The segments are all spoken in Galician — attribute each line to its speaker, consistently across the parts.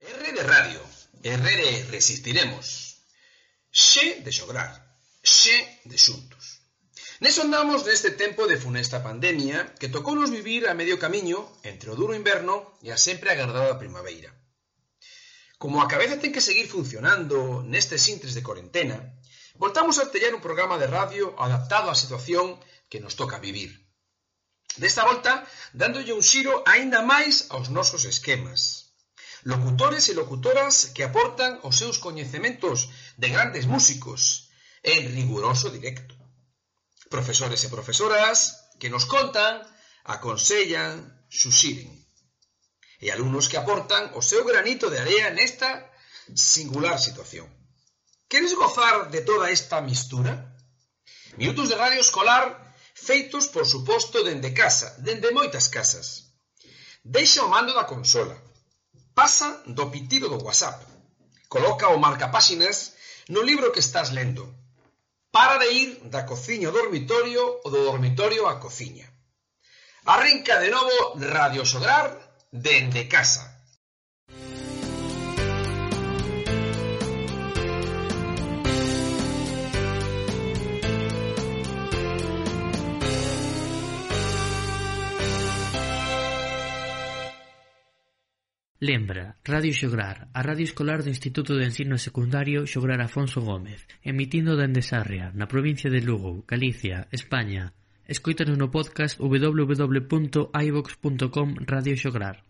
Speaker 1: R de radio, R de resistiremos, X de xograr, X de xuntos. Nes andamos neste tempo de funesta pandemia que tocounos vivir a medio camiño entre o duro inverno e a sempre agardada primavera. Como a cabeza ten que seguir funcionando nestes intres de corentena, voltamos a tellar un programa de radio adaptado á situación que nos toca vivir. Desta volta, dándolle un xiro aínda máis aos nosos esquemas, locutores e locutoras que aportan os seus coñecementos de grandes músicos en riguroso directo. Profesores e profesoras que nos contan, aconsellan, suxiren. E alumnos que aportan o seu granito de area nesta singular situación. Queres gozar de toda esta mistura? Minutos de radio escolar feitos, por suposto, dende casa, dende moitas casas. Deixa o mando da consola, pasa do pitido do WhatsApp. Coloca o marcapáxinas no libro que estás lendo. Para de ir da cociña ao dormitorio ou do dormitorio á cociña. Arrinca de novo Radio Sograr dende casa.
Speaker 2: Lembra Radio Xograr, a radio escolar do Instituto de Ensino Secundario Xograr Afonso Gómez, emitindo dende Sarria, na provincia de Lugo, Galicia, España. Escoítanos no podcast www.ivox.com Radio Xograr.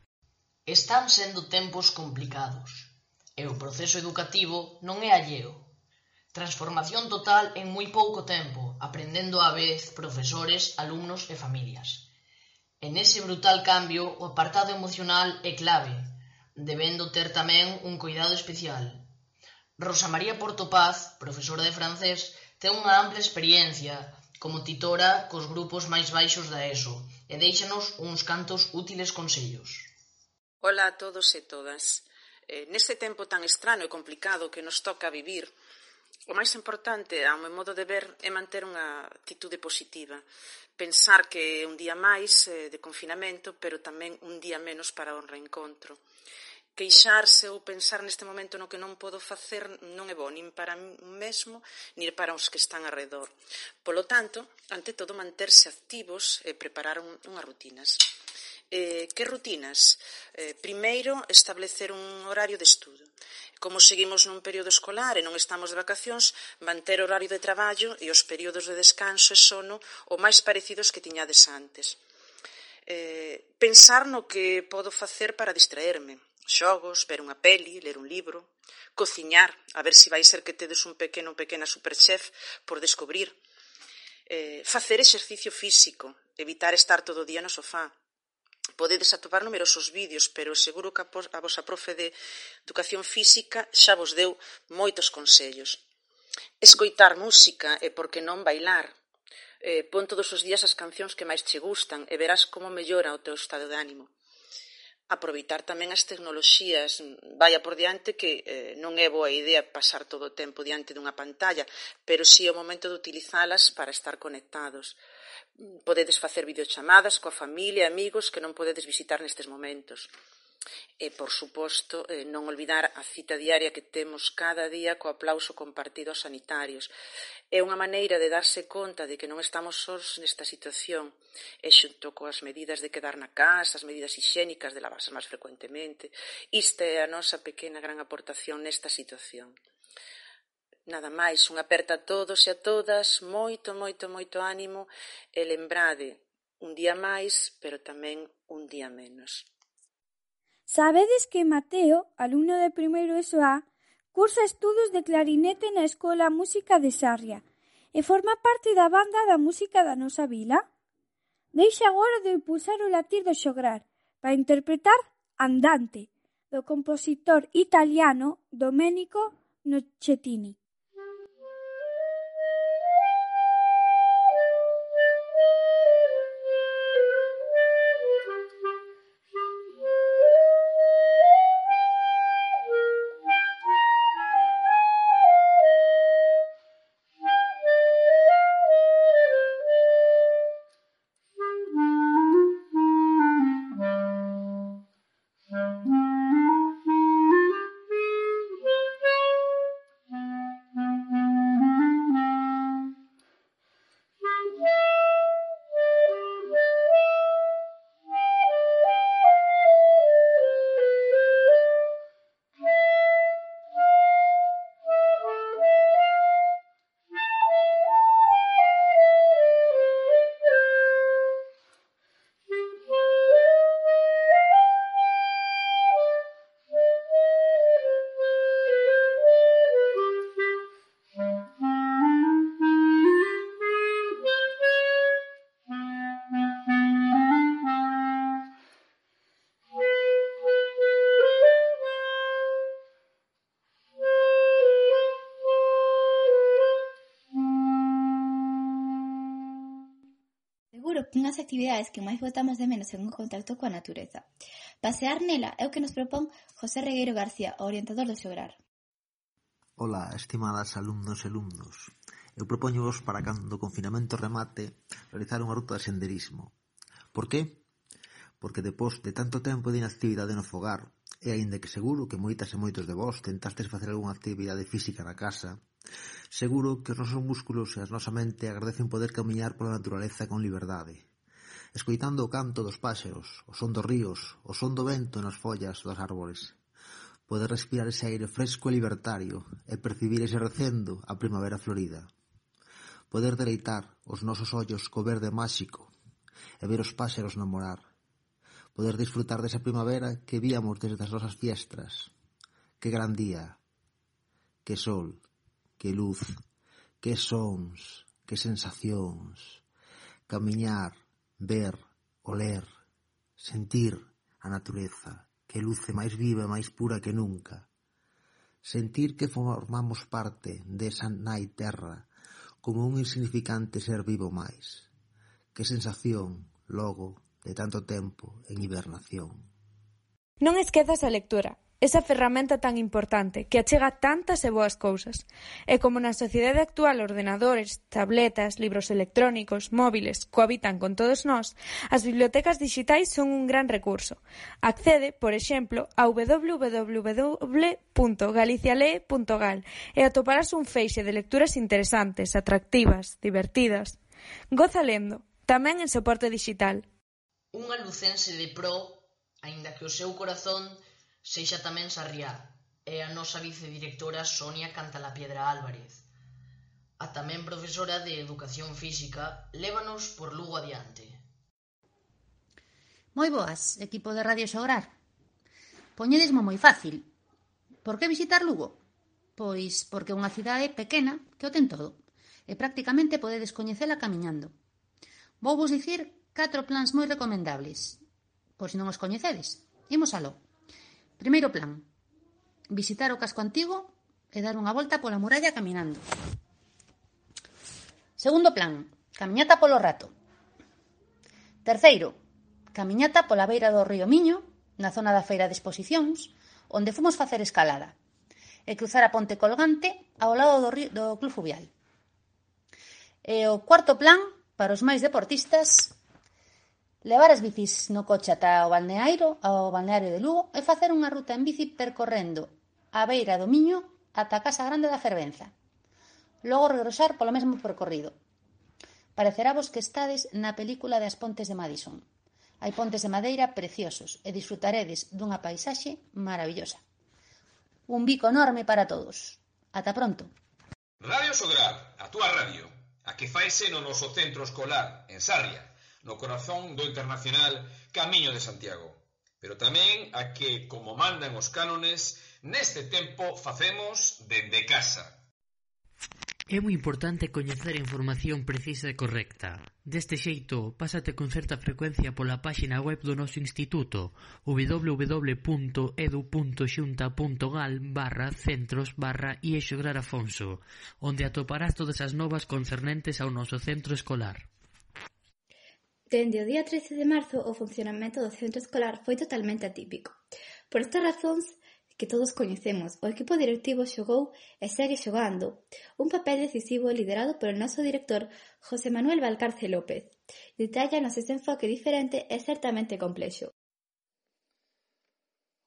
Speaker 3: Están sendo tempos complicados e o proceso educativo non é alleo. Transformación total en moi pouco tempo, aprendendo á vez profesores, alumnos e familias. En ese brutal cambio, o apartado emocional é clave, debendo ter tamén un coidado especial. Rosa María Portopaz, profesora de francés, ten unha ampla experiencia como titora cos grupos máis baixos da ESO e deixanos uns cantos útiles consellos.
Speaker 4: Ola a todos e todas. Eh, neste tempo tan estrano e complicado que nos toca vivir, O máis importante, ao meu modo de ver, é manter unha actitude positiva. Pensar que é un día máis eh, de confinamento, pero tamén un día menos para o reencontro queixarse ou pensar neste momento no que non podo facer non é bo nin para mí mesmo nin para os que están alrededor. Polo tanto, ante todo, manterse activos e preparar un, unhas rutinas. Eh, que rutinas? Eh, primeiro, establecer un horario de estudo. Como seguimos nun período escolar e non estamos de vacacións, manter horario de traballo e os períodos de descanso e sono o máis parecidos que tiñades antes. Eh, pensar no que podo facer para distraerme xogos, ver unha peli, ler un libro, cociñar, a ver se si vai ser que tedes un pequeno ou pequena superchef por descubrir, eh, facer exercicio físico, evitar estar todo o día no sofá, podedes atopar numerosos vídeos, pero seguro que a vosa profe de educación física xa vos deu moitos consellos. Escoitar música e por que non bailar. Eh, pon todos os días as cancións que máis che gustan e verás como mellora o teu estado de ánimo aproveitar tamén as tecnoloxías. Vaya por diante que eh, non é boa idea pasar todo o tempo diante dunha pantalla, pero si sí é o momento de utilizalas para estar conectados. Podedes facer videochamadas coa familia, amigos que non podedes visitar nestes momentos. E, por suposto, eh, non olvidar a cita diaria que temos cada día co aplauso compartido aos sanitarios. É unha maneira de darse conta de que non estamos sós nesta situación e xunto coas medidas de quedar na casa, as medidas higiénicas de lavarse máis frecuentemente. Ista é a nosa pequena gran aportación nesta situación. Nada máis, unha aperta a todos e a todas, moito, moito, moito ánimo e lembrade, un día máis, pero tamén un día menos.
Speaker 5: Sabedes que Mateo, alumno de primeiro eso A, cursa estudos de clarinete na Escola Música de Sarria e forma parte da banda da música da nosa vila? Deixa agora de pulsar o latir do xograr para interpretar Andante, do compositor italiano Domenico Nocettini.
Speaker 6: actividades que máis botamos de menos en un contacto coa natureza. Pasear nela é o que nos propón José Regueiro García, o orientador do Xograr.
Speaker 7: Ola, estimadas alumnos e alumnos. Eu propoño vos para cando o confinamento remate realizar unha ruta de senderismo. Por que? Porque depós de tanto tempo de inactividade no fogar, e aínda que seguro que moitas e moitos de vós tentastes facer algunha actividade física na casa, Seguro que os nosos músculos e a nosa mente agradecen poder camiñar pola naturaleza con liberdade, escoitando o canto dos páxaros, o son dos ríos, o son do vento nas follas dos árbores. Poder respirar ese aire fresco e libertario e percibir ese recendo a primavera florida. Poder deleitar os nosos ollos co verde máxico e ver os páxaros namorar. Poder disfrutar desa primavera que víamos desde as nosas fiestras. Que gran día, que sol, que luz, que sons, que sensacións. Camiñar, ver, oler, sentir a natureza, que luce máis viva e máis pura que nunca. Sentir que formamos parte desa nai terra como un insignificante ser vivo máis. Que sensación, logo, de tanto tempo en hibernación.
Speaker 8: Non esquezas a lectura esa ferramenta tan importante que achega tantas e boas cousas. E como na sociedade actual ordenadores, tabletas, libros electrónicos, móviles cohabitan con todos nós, as bibliotecas digitais son un gran recurso. Accede, por exemplo, a www.galicialee.gal e atoparás un feixe de lecturas interesantes, atractivas, divertidas. Goza lendo, tamén en soporte digital.
Speaker 3: Unha lucense de pro, aínda que o seu corazón Seixa tamén Sarriá e a nosa vicedirectora Sonia Cantalapiedra Álvarez, a tamén profesora de Educación Física, lévanos por Lugo adiante.
Speaker 9: Moi boas, equipo de Radio Xograr. Poñedesmo moi fácil. Por que visitar Lugo? Pois porque é unha cidade pequena que o ten todo e prácticamente podedes coñecela camiñando. Vou vos dicir catro plans moi recomendables, por se non os coñecedes. Imos aló. Primeiro plan: visitar o casco antigo e dar unha volta pola muralla caminando. Segundo plan: camiñata polo rato. Terceiro: camiñata pola beira do río Miño, na zona da feira de exposicións, onde fomos facer escalada, e cruzar a ponte colgante ao lado do, río, do Club Fluvial. E o cuarto plan, para os máis deportistas, Levar as bicis no coche ata o balneairo, ao balneario de Lugo, e facer unha ruta en bici percorrendo a beira do Miño ata a Casa Grande da Fervenza. Logo regresar polo mesmo percorrido. Parecerá vos que estades na película das Pontes de Madison. Hai pontes de madeira preciosos e disfrutaredes dunha paisaxe maravillosa. Un bico enorme para todos. Ata pronto.
Speaker 1: Radio Sograr, a túa radio, a que faise no noso centro escolar, en Sarria, no corazón do Internacional Camiño de Santiago. Pero tamén a que, como mandan os cánones, neste tempo facemos dende casa.
Speaker 2: É moi importante coñecer a información precisa e correcta. Deste xeito, pásate con certa frecuencia pola páxina web do noso instituto www.edu.xunta.gal barra centros barra Afonso, onde atoparás todas as novas concernentes ao noso centro escolar.
Speaker 6: Dende o día trece de marzo o funcionamento do centro escolar foi totalmente atípico. Por estas razóns que todos coñecemos, o equipo directivo xogou e segue xogando un papel decisivo liderado polo noso director José Manuel Valcarce López. Detállanos este enfoque diferente e certamente complexo.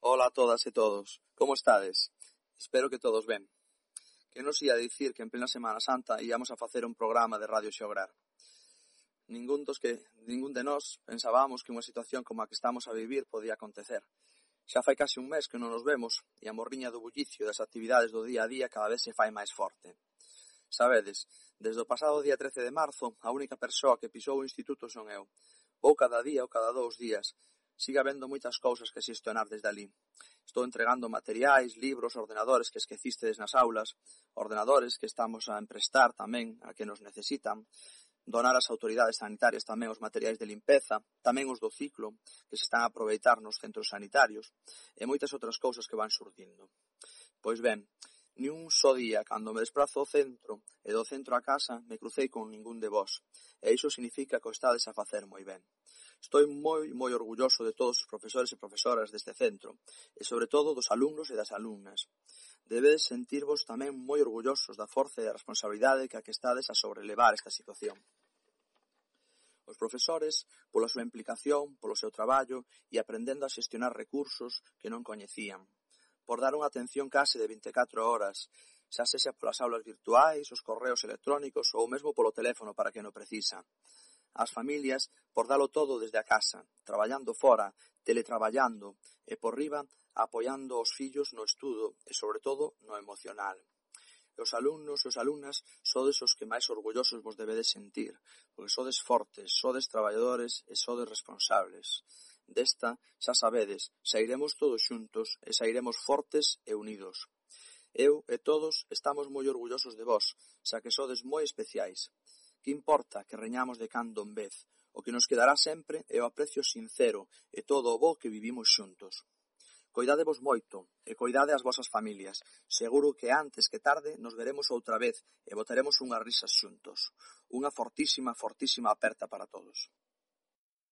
Speaker 10: Ola a todas e todos, como estades? Espero que todos ben. Que nos ia dicir que en plena Semana Santa íamos a facer un programa de Radio Xograr ningún dos que ningún de nós pensábamos que unha situación como a que estamos a vivir podía acontecer. Xa fai case un mes que non nos vemos e a morriña do bullicio das actividades do día a día cada vez se fai máis forte. Sabedes, desde o pasado día 13 de marzo, a única persoa que pisou o instituto son eu. Vou cada día ou cada dous días. Siga habendo moitas cousas que xestionar desde ali. Estou entregando materiais, libros, ordenadores que esquecistes nas aulas, ordenadores que estamos a emprestar tamén a que nos necesitan, donar ás autoridades sanitarias tamén os materiais de limpeza, tamén os do ciclo, que se están a aproveitar nos centros sanitarios, e moitas outras cousas que van surdindo. Pois ben, ni un só día cando me desprazo ao centro e do centro a casa me crucei con ningún de vós, e iso significa que o estades a facer moi ben. Estou moi, moi orgulloso de todos os profesores e profesoras deste centro, e sobre todo dos alumnos e das alumnas. Debedes sentirvos tamén moi orgullosos da forza e da responsabilidade que a que estades a sobrelevar esta situación. Os profesores, pola súa implicación, polo seu traballo e aprendendo a xestionar recursos que non coñecían, por dar unha atención case de 24 horas, xa sexa polas aulas virtuais, os correos electrónicos ou mesmo polo teléfono para que no precisa. As familias por dalo todo desde a casa, traballando fora, teletraballando e por riba apoiando os fillos no estudo e, sobre todo, no emocional. E os alumnos e os alumnas sodes os que máis orgullosos vos debedes sentir, porque sodes fortes, sodes traballadores e sodes responsables. Desta, xa sabedes, sairemos todos xuntos e sairemos fortes e unidos. Eu e todos estamos moi orgullosos de vós, xa que sodes moi especiais. Que importa que reñamos de cando en vez, o que nos quedará sempre é o aprecio sincero e todo o bo que vivimos xuntos. Coidádevos moito e coidade as vosas familias. Seguro que antes que tarde nos veremos outra vez e botaremos unhas risas xuntos. Unha fortísima, fortísima aperta para todos.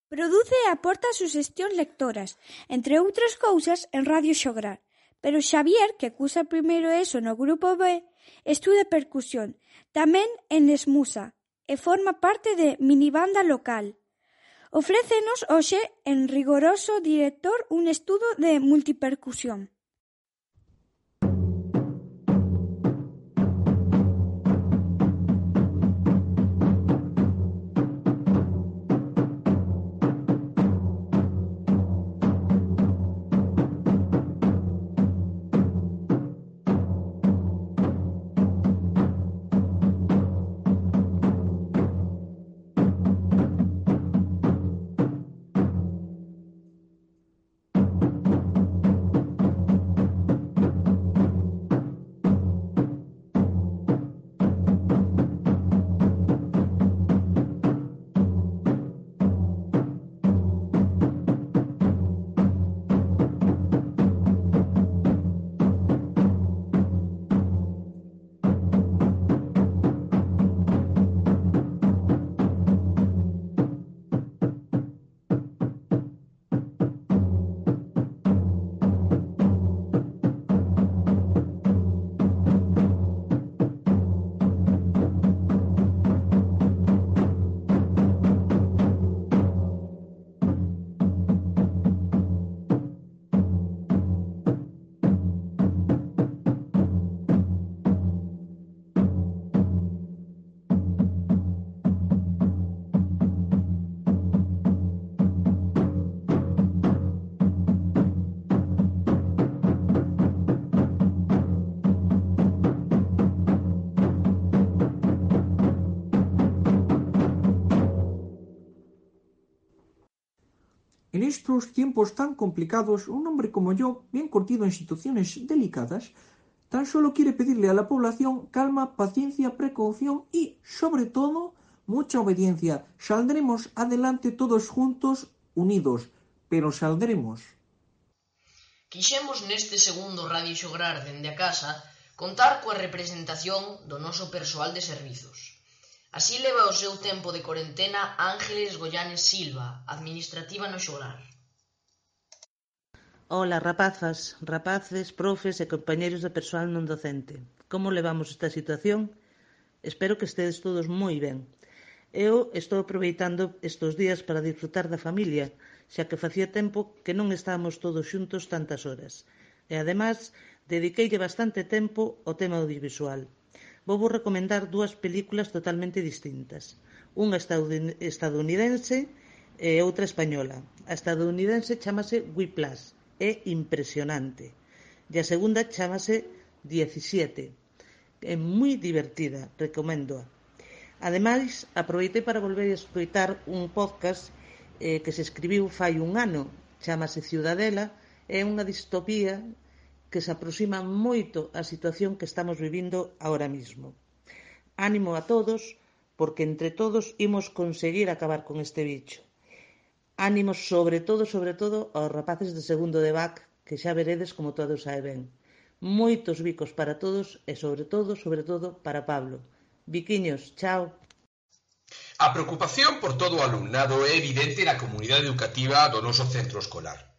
Speaker 5: Produce e aporta suxestións lectoras, entre outras cousas, en Radio Xograr. Pero Xavier, que cursa primeiro eso no grupo B, estuda percusión, tamén en Esmusa, e forma parte de minibanda local. Ofrécenos hoxe en Rigoroso Director un estudo de multipercusión.
Speaker 11: En estos tiempos tan complicados, un hombre como yo, bien curtido en situaciones delicadas, tan solo quiere pedirle a la población calma, paciencia, precaución y, sobre todo, mucha obediencia. Saldremos adelante todos juntos, unidos, pero saldremos.
Speaker 3: Quixemos neste segundo Radio Xograr dende a casa contar coa representación do noso persoal de servizos. Así leva o seu tempo de corentena Ángeles Goyanes Silva, administrativa no Xogar.
Speaker 12: Ola, rapazas, rapaces, profes e compañeiros de persoal non docente. Como levamos esta situación? Espero que estedes todos moi ben. Eu estou aproveitando estes días para disfrutar da familia, xa que facía tempo que non estábamos todos xuntos tantas horas. E ademais, dediqueille bastante tempo ao tema audiovisual. Vou recomendar dúas películas totalmente distintas. Unha estadounidense e outra española. A estadounidense chamase Whiplash, é impresionante. E a segunda chamase 17. É moi divertida, recoméndoa. Ademais, aproveitei para volver a escoitar un podcast eh, que se escribiu fai un ano, chamase Ciudadela, é unha distopía que se aproxima moito á situación que estamos vivindo ahora mismo. Ánimo a todos, porque entre todos imos conseguir acabar con este bicho. Ánimo sobre todo, sobre todo, aos rapaces de segundo de BAC, que xa veredes como todos sae ben. Moitos bicos para todos e sobre todo, sobre todo, para Pablo. Biquiños, chao.
Speaker 1: A preocupación por todo o alumnado é evidente na comunidade educativa do noso centro escolar.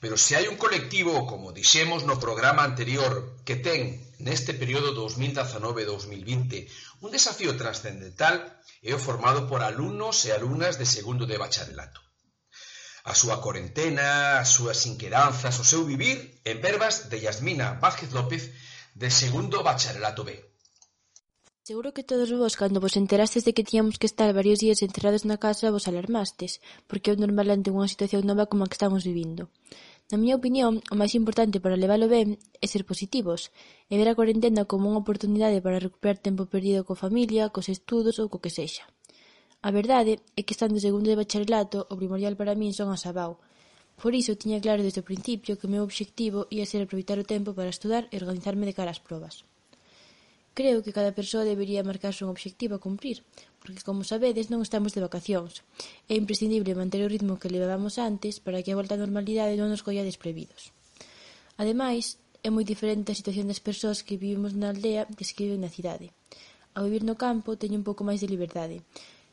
Speaker 1: Pero se hai un colectivo, como dixemos no programa anterior, que ten neste período 2019-2020 un desafío trascendental é o formado por alumnos e alumnas de segundo de bacharelato. A súa corentena, as súas inquedanzas, o seu vivir en verbas de Yasmina Vázquez López de segundo bacharelato B.
Speaker 13: Seguro que todos vos, cando vos enterastes de que tiñamos que estar varios días encerrados na casa vos alarmastes, porque é normal ante unha situación nova como a que estamos vivindo. Na miña opinión, o máis importante para leválo ben é ser positivos, e ver a cuarentena como unha oportunidade para recuperar tempo perdido coa familia, cos estudos ou co que sexa. A verdade é que estando segundo de bacharelato, o primordial para min son as abao. Por iso tiña claro desde o principio que o meu obxectivo ia ser aproveitar o tempo para estudar e organizarme de cara ás probas. Creo que cada persoa debería marcarse un obxectivo a cumprir, porque, como sabedes, non estamos de vacacións. É imprescindible manter o ritmo que levábamos antes para que a volta á normalidade non nos colla desprevidos. Ademais, é moi diferente a situación das persoas que vivimos na aldea que se que viven na cidade. Ao vivir no campo teño un pouco máis de liberdade,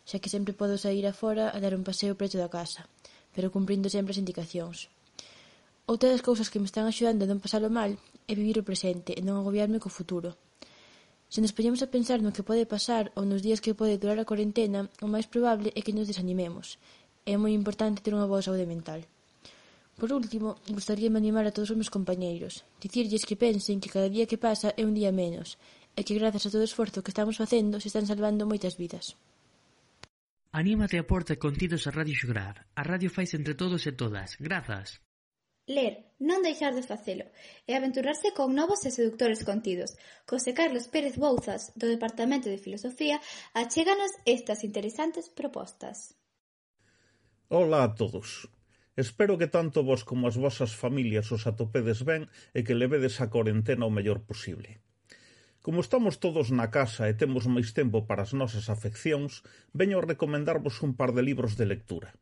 Speaker 13: xa que sempre podo sair afora a dar un paseo preto da casa, pero cumprindo sempre as indicacións. Outra das cousas que me están axudando a non pasalo mal é vivir o presente e non agobiarme co futuro. Se nos poñemos a pensar no que pode pasar ou nos días que pode durar a corentena, o máis probable é que nos desanimemos. É moi importante ter unha boa saúde mental. Por último, gustaríame animar a todos os meus compañeiros, dicirlles que pensen que cada día que pasa é un día menos, e que grazas a todo o esforzo que estamos facendo se están salvando moitas vidas.
Speaker 2: Anímate a porta contidos a Radio Xograr. A radio fais entre todos e todas. Grazas.
Speaker 6: Ler, non deixar de facelo, e aventurarse con novos e seductores contidos. José Carlos Pérez Bouzas, do Departamento de Filosofía, achéganos estas interesantes propostas.
Speaker 14: Ola a todos. Espero que tanto vos como as vosas familias os atopedes ben e que levedes a corentena o mellor posible. Como estamos todos na casa e temos máis tempo para as nosas afeccións, veño a recomendarvos un par de libros de lectura.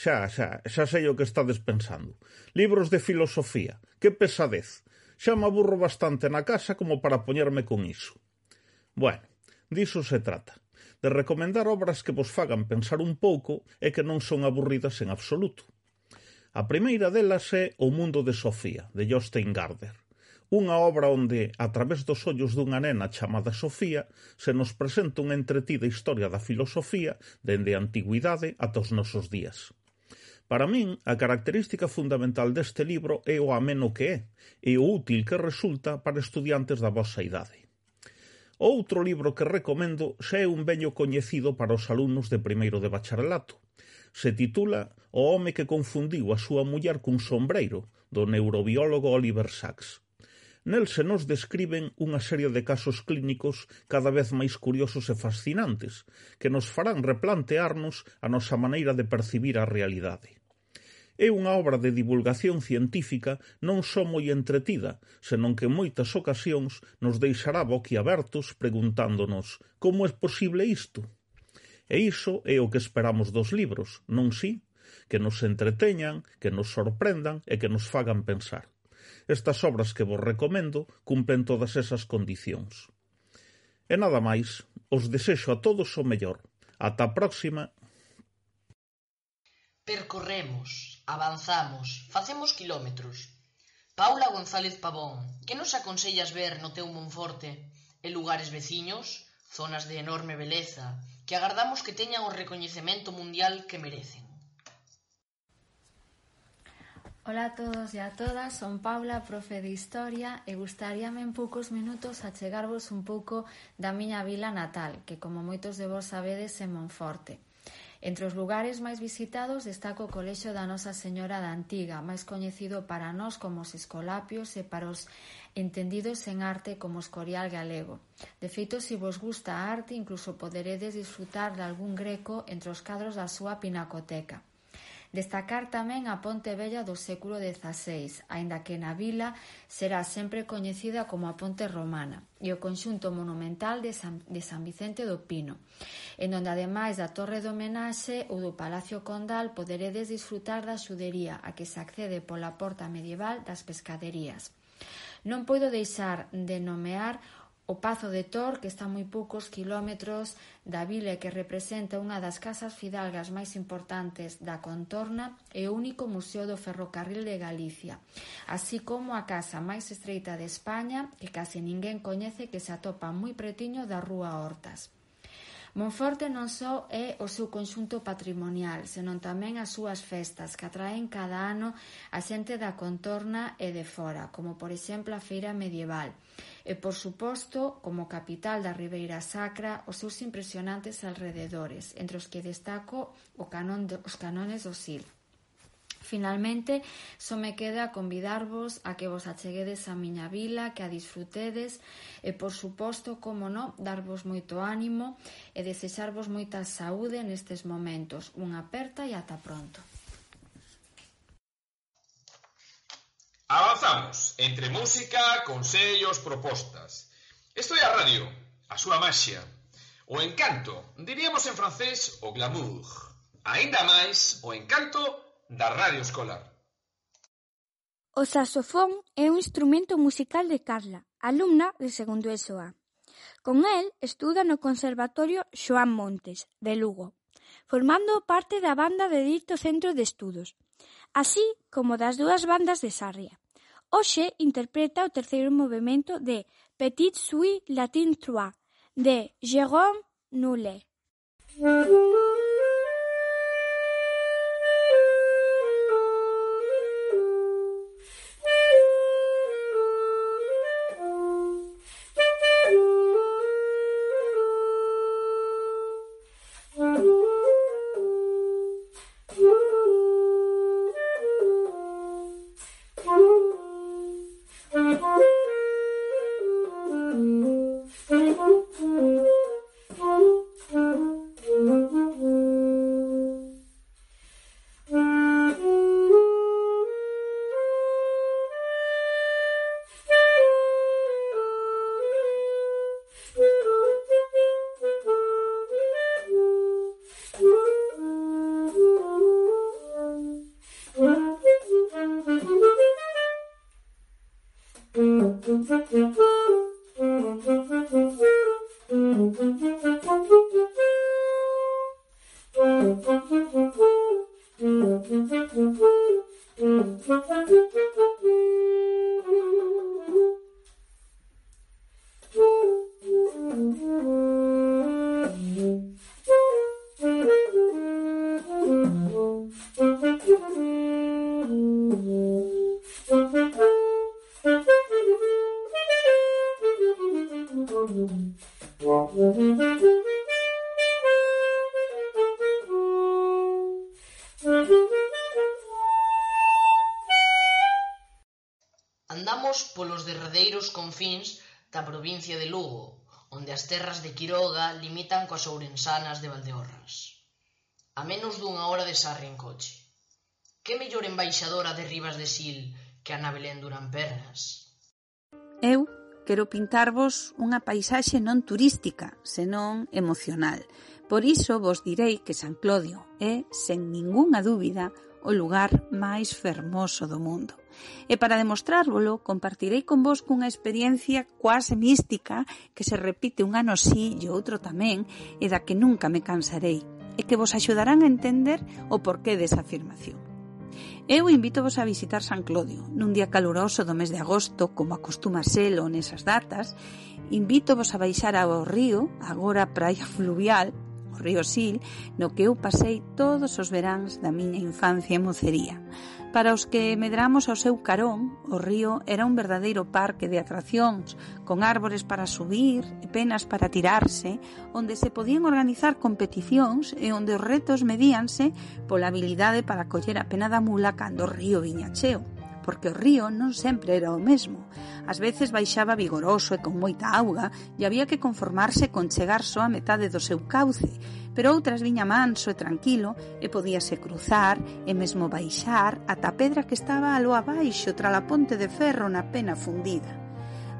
Speaker 14: Xa, xa, xa sei o que estades pensando. Libros de filosofía. Que pesadez. Xa me aburro bastante na casa como para poñerme con iso. Bueno, diso se trata. De recomendar obras que vos fagan pensar un pouco e que non son aburridas en absoluto. A primeira delas é O mundo de Sofía, de Jostein Garder. unha obra onde, a través dos ollos dunha nena chamada Sofía, se nos presenta unha entretida historia da filosofía dende a antigüidade ata os nosos días. Para min, a característica fundamental deste libro é o ameno que é e o útil que resulta para estudiantes da vosa idade. Outro libro que recomendo xa é un veño coñecido para os alumnos de primeiro de bacharelato. Se titula O home que confundiu a súa muller cun sombreiro, do neurobiólogo Oliver Sacks. Nel se nos describen unha serie de casos clínicos cada vez máis curiosos e fascinantes, que nos farán replantearnos a nosa maneira de percibir a realidade. É unha obra de divulgación científica non só moi entretida, senón que en moitas ocasións nos deixará boquiabertos preguntándonos como é posible isto? E iso é o que esperamos dos libros, non si? Que nos entreteñan, que nos sorprendan e que nos fagan pensar. Estas obras que vos recomendo cumplen todas esas condicións. E nada máis, os desexo a todos o mellor. Ata a próxima
Speaker 3: percorremos Avanzamos, facemos quilómetros. Paula González Pavón, que nos aconsellas ver no teu Monforte e lugares veciños, zonas de enorme beleza, que agardamos que teñan o recoñecemento mundial que merecen?
Speaker 15: Ola a todos e a todas, son Paula, profe de Historia e gustaríame en poucos minutos achegarvos un pouco da miña vila natal, que como moitos de vos sabedes é Monforte. Entre os lugares máis visitados destaca o Colexio da Nosa Señora da Antiga, máis coñecido para nós como os Escolapios e para os entendidos en arte como Escorial Galego. De feito, se vos gusta a arte, incluso poderedes disfrutar de algún greco entre os cadros da súa pinacoteca. Destacar tamén a Ponte Vella do século XVI, aínda que na vila será sempre coñecida como a Ponte Romana, e o conxunto monumental de San, de San Vicente do Pino, en onde ademais da Torre do Menaxe ou do Palacio Condal poderedes disfrutar da xudería a que se accede pola porta medieval das pescaderías. Non poido deixar de nomear o Pazo de Tor, que está a moi poucos quilómetros da vila que representa unha das casas fidalgas máis importantes da contorna e o único museo do ferrocarril de Galicia, así como a casa máis estreita de España que case ninguén coñece que se atopa moi pretiño da Rúa Hortas. Monforte non só é o seu conxunto patrimonial, senón tamén as súas festas, que atraen cada ano a xente da contorna e de fora, como por exemplo a Feira Medieval. E por suposto, como capital da Ribeira Sacra, os seus impresionantes alrededores, entre os que destaco o canón de, os canones do Sil. Finalmente, só me queda convidarvos a que vos acheguedes a miña vila, que a disfrutedes e, por suposto, como non, darvos moito ánimo e desexarvos moita saúde nestes momentos. Unha aperta e ata pronto.
Speaker 1: Avanzamos entre música, consellos, propostas. Isto é a radio, a súa maxia, o encanto, diríamos en francés o glamour. Ainda máis, o encanto da Radio Escolar.
Speaker 5: O saxofón é un instrumento musical de Carla, alumna de segundo ESO A. Con el estuda no Conservatorio Xoán Montes, de Lugo, formando parte da banda de dito centro de estudos, así como das dúas bandas de Sarria. Hoxe interpreta o terceiro movimento de Petit Suite Latin Trois, de Jérôme
Speaker 3: Nullet. terras de Quiroga limitan coas ourensanas de Valdeorras. A menos dunha hora de Sarri en coche. Que mellor embaixadora de Rivas de Sil que Ana Belén Durán Pernas?
Speaker 16: Eu quero pintarvos unha paisaxe non turística, senón emocional. Por iso vos direi que San Clodio é, sen ningunha dúbida, o lugar máis fermoso do mundo. E para demostrárvolo, compartirei con vos cunha experiencia quase mística que se repite un ano sí e outro tamén e da que nunca me cansarei e que vos axudarán a entender o porqué desa afirmación. Eu invitovos a visitar San Clodio nun día caluroso do mes de agosto, como acostuma selo nesas datas. Invitovos a baixar ao río, agora praia fluvial, o río Sil, no que eu pasei todos os veráns da miña infancia e mocería. Para os que medramos ao seu carón, o río era un verdadeiro parque de atraccións, con árbores para subir e penas para tirarse, onde se podían organizar competicións e onde os retos medíanse pola habilidade para coller a pena da mula cando o río viña cheo porque o río non sempre era o mesmo. Ás veces baixaba vigoroso e con moita auga e había que conformarse con chegar só a metade do seu cauce, pero outras viña manso e tranquilo e podíase cruzar e mesmo baixar ata a pedra que estaba alo abaixo tra a ponte de ferro na pena fundida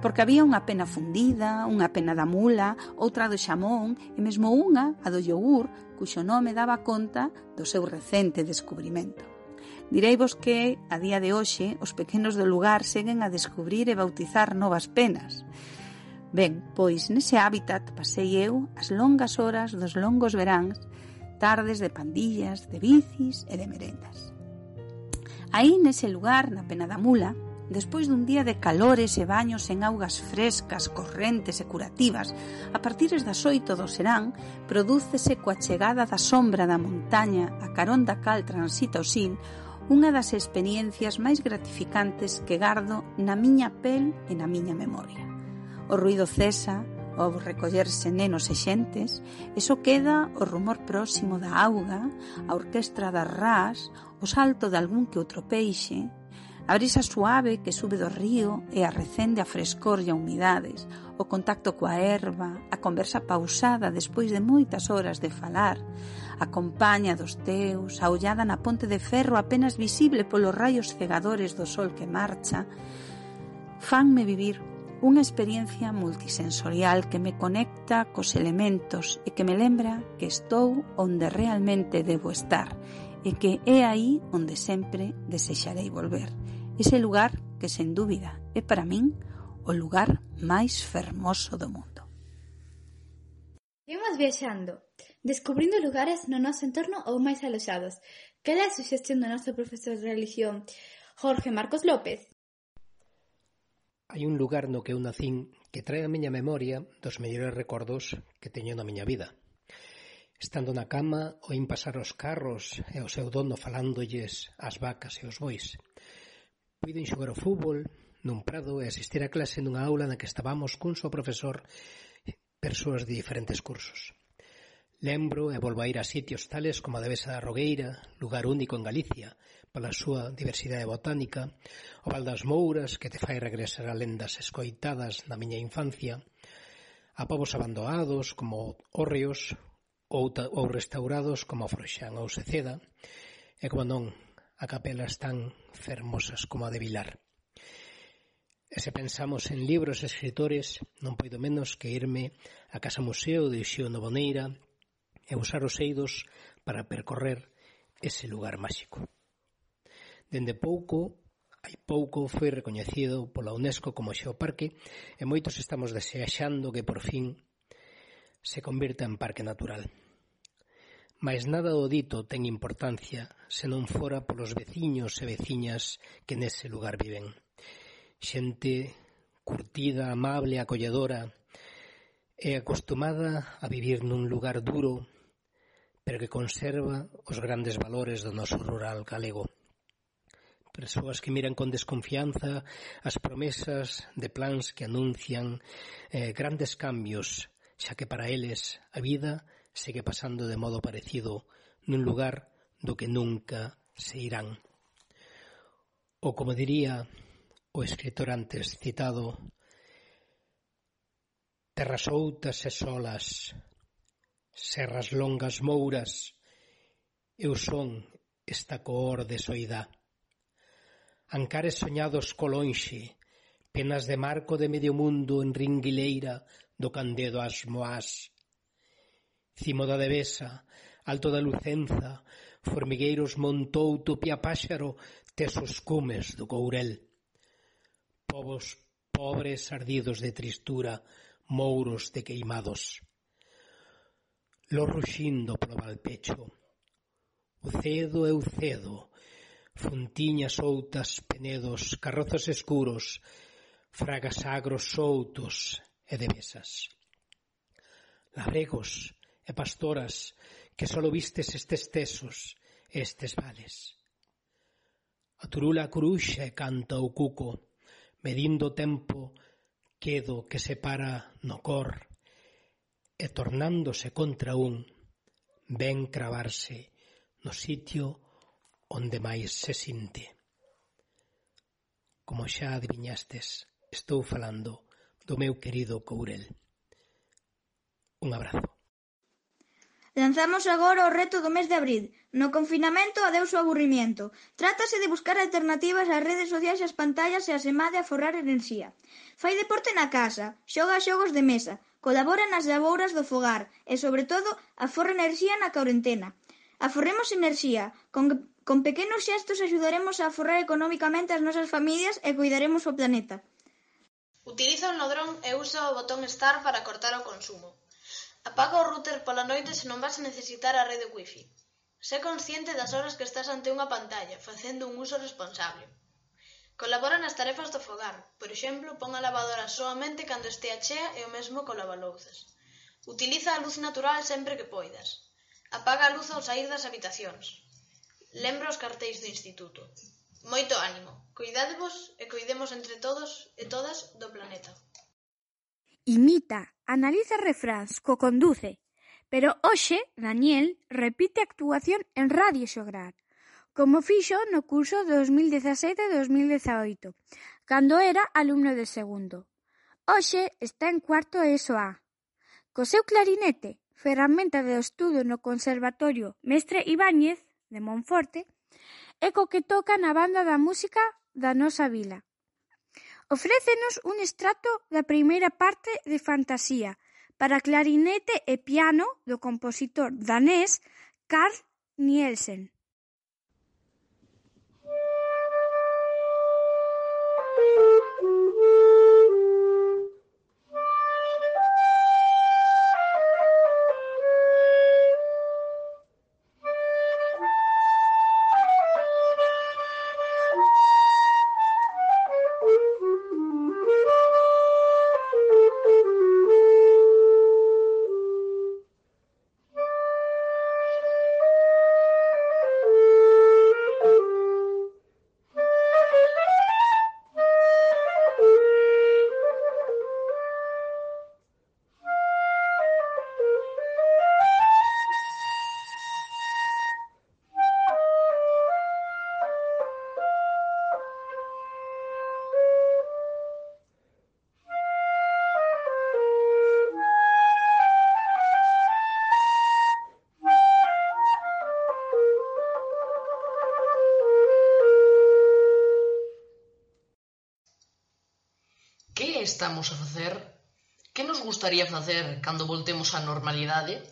Speaker 16: porque había unha pena fundida, unha pena da mula, outra do xamón e mesmo unha, a do yogur, cuxo nome daba conta do seu recente descubrimento. Direivos que, a día de hoxe, os pequenos do lugar seguen a descubrir e bautizar novas penas. Ben, pois nese hábitat pasei eu as longas horas dos longos veráns, tardes de pandillas, de bicis e de merendas. Aí nese lugar, na Pena da Mula, despois dun día de calores e baños en augas frescas, correntes e curativas, a partir das oito do serán, prodúcese coa chegada da sombra da montaña a carón da cal transita o sin, unha das experiencias máis gratificantes que gardo na miña pel e na miña memoria. O ruido cesa, ao recollerse nenos e xentes, e só queda o rumor próximo da auga, a orquestra das ras, o salto de algún que outro peixe, A brisa suave que sube do río e arrecende a frescor e a humidades, o contacto coa erva, a conversa pausada despois de moitas horas de falar, a compaña dos teus, a ollada na ponte de ferro apenas visible polos raios cegadores do sol que marcha, fanme vivir unha experiencia multisensorial que me conecta cos elementos e que me lembra que estou onde realmente debo estar e que é aí onde sempre desexarei volver. Ese lugar que, sen dúbida, é para min o lugar máis fermoso do mundo.
Speaker 6: Imos viaxando, descubrindo lugares no noso entorno ou máis aloxados. Que é a suxestión do noso profesor de religión, Jorge Marcos López?
Speaker 17: Hai un lugar no que eu nacín que trae a miña memoria dos mellores recordos que teño na miña vida. Estando na cama, oín pasar os carros e o seu dono falándolles as vacas e os bois. Puiden xogar ao fútbol nun prado e asistir a clase nunha aula na que estábamos cun só profesor persoas de diferentes cursos. Lembro e volvo a ir a sitios tales como a Devesa da Rogueira, lugar único en Galicia, pola súa diversidade botánica, o Val das Mouras, que te fai regresar a lendas escoitadas na miña infancia, a povos abandonados como Orreos ou, ou restaurados como Froxán ou Seceda, e como non, a capelas tan fermosas como a de Vilar. E se pensamos en libros e escritores, non poido menos que irme á Casa Museo de Xio Novoneira e usar os eidos para percorrer ese lugar máxico. Dende pouco, hai pouco, foi recoñecido pola UNESCO como Xeoparque e moitos estamos desexando que por fin se convirta en parque natural. Mais nada do dito ten importancia se non fora polos veciños e veciñas que nese lugar viven. Xente curtida, amable, acolledora e acostumada a vivir nun lugar duro, pero que conserva os grandes valores do noso rural galego persoas que miran con desconfianza as promesas de plans que anuncian eh, grandes cambios, xa que para eles a vida segue pasando de modo parecido nun lugar do que nunca se irán. Ou como diría o escritor antes citado, terras outas e solas, serras longas mouras, eu son esta cor de soidá. Ancares soñados colonxe, penas de marco de medio mundo en ringuileira do candedo as moás, Cimo da Devesa, Alto da Lucenza, Formigueiros Montou, Tupia Páxaro, Tesos cumes do Courel. Povos pobres ardidos de tristura, mouros de queimados. Lo ruxindo proba el pecho. O cedo é o cedo, fontiñas outas, penedos, carrozos escuros, fragas agros soutos e devesas. Labregos, e pastoras que só vistes estes tesos e estes vales. A turula curuxa e canta o cuco, medindo o tempo quedo que separa no cor, e tornándose contra un, ven cravarse no sitio onde máis se sinte. Como xa adivinhastes, estou falando do meu querido Courel. Un abrazo.
Speaker 18: Lanzamos agora o reto do mes de abril: No confinamento adeus ao aburrimiento. Trátase de buscar alternativas ás redes sociais e ás pantallas e asemade a forrar enerxía. Fai deporte na casa, xoga xogos de mesa, colabora nas labouras do fogar e, sobre todo, aforra enerxía na corentena. Aforremos enerxía, con, con pequenos xestos axudaremos a aforrar economicamente as nosas familias e cuidaremos o planeta.
Speaker 19: Utiliza un nodrón e usa o botón Start para cortar o consumo. Apaga o router pola noite se non vas a necesitar a rede wifi. Sé consciente das horas que estás ante unha pantalla, facendo un uso responsable. Colabora nas tarefas do fogar. Por exemplo, pon a lavadora soamente cando estea chea e o mesmo co lavalouzas. Utiliza a luz natural sempre que poidas. Apaga a luz ao sair das habitacións. Lembra os cartéis do instituto. Moito ánimo. coidádevos e cuidemos entre todos e todas do planeta.
Speaker 5: Imita, analiza refráns, co-conduce. Pero hoxe Daniel repite a actuación en Radio Xograr, como fixo no curso 2017-2018, cando era alumno de segundo. Hoxe está en cuarto ESO A. Co seu clarinete, ferramenta de estudo no Conservatorio Mestre Ibáñez de Monforte, e co que toca na banda da música da nosa vila. Ofrécenos un extracto da primeira parte de "Fantasía" para clarinete e piano do compositor danés Carl Nielsen.
Speaker 3: estamos a facer, que nos gustaría facer cando voltemos á normalidade?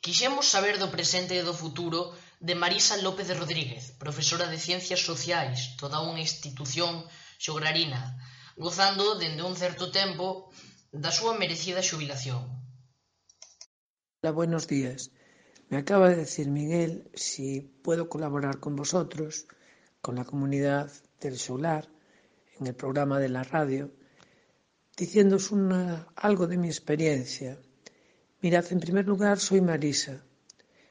Speaker 3: Quixemos saber do presente e do futuro de Marisa López de Rodríguez, profesora de Ciencias Sociais, toda unha institución xograrina, gozando dende un certo tempo da súa merecida xubilación.
Speaker 20: Hola, buenos días. Me acaba de decir Miguel si puedo colaborar con vosotros, con la comunidad del solar, en el programa de la radio, diciéndoos una, algo de mi experiencia. Mirad, en primer lugar, soy Marisa.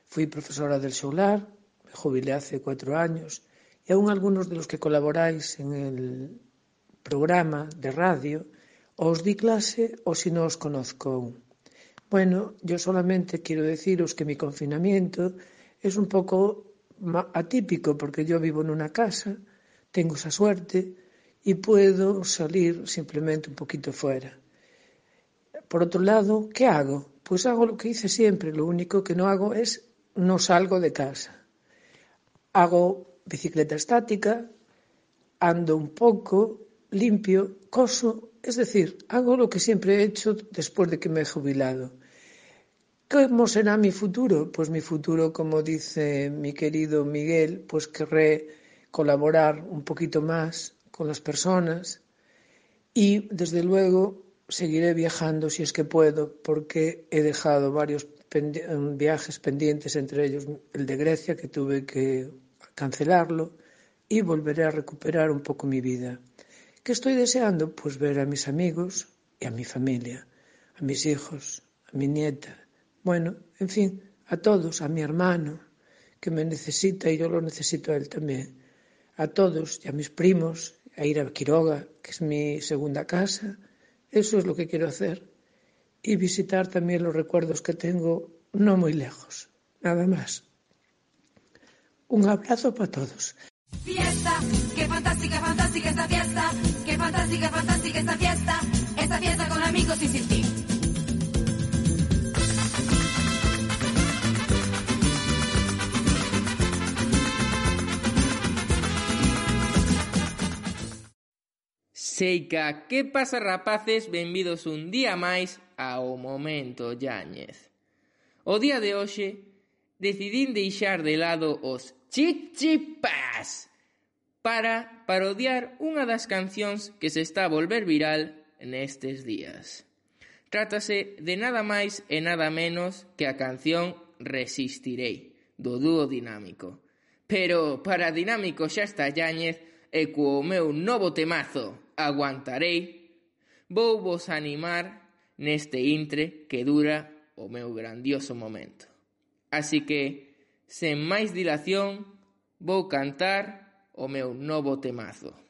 Speaker 20: Fui profesora del Solar, me jubilé hace cuatro años, y aún algunos de los que colaboráis en el programa de radio, os di clase o si no os conozco aún. Bueno, yo solamente quiero deciros que mi confinamiento es un poco atípico porque yo vivo en una casa, tengo esa suerte, y puedo salir simplemente un poquito fuera. Por otro lado, ¿qué hago? Pues hago lo que hice siempre, lo único que no hago es no salgo de casa. hago bicicleta estática, ando un pouco, limpio, coso, es decir, hago lo que siempre he hecho después de que me he jubilado. ¿Cómo será mi futuro? Pues mi futuro, como dice mi querido Miguel, pues querré colaborar un poquito más con las personas y, desde luego, seguiré viajando si es que puedo, porque he dejado varios viajes pendientes, entre ellos el de Grecia, que tuve que cancelarlo, y volveré a recuperar un poco mi vida. ¿Qué estoy deseando? Pues ver a mis amigos y a mi familia, a mis hijos, a mi nieta, bueno, en fin, a todos, a mi hermano, que me necesita y yo lo necesito a él también, a todos y a mis primos, a ir a Quiroga, que es mi segunda casa, eso es lo que quiero hacer, y visitar también los recuerdos que tengo no muy lejos, nada más. Un abrazo para todos.
Speaker 21: Fiesta, qué fantástica, fantástica esta fiesta, qué fantástica, fantástica esta fiesta, esta fiesta con amigos y sin ti.
Speaker 22: Seica, que pasa rapaces? Benvidos un día máis ao Momento Yáñez. O día de hoxe decidín deixar de lado os chichipas para parodiar unha das cancións que se está a volver viral nestes días. Trátase de nada máis e nada menos que a canción Resistirei, do dúo dinámico. Pero para dinámico xa está Yáñez e co meu novo temazo, aguantarei, vou vos animar neste intre que dura o meu grandioso momento. Así que, sen máis dilación, vou cantar o meu novo temazo.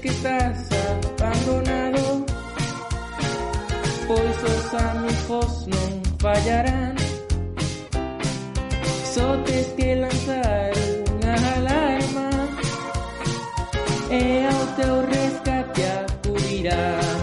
Speaker 22: Que estás abandonado. Pois os amigos non fallarán. Só tes que lanzar unha alarma. E ao teu rescate acudirá.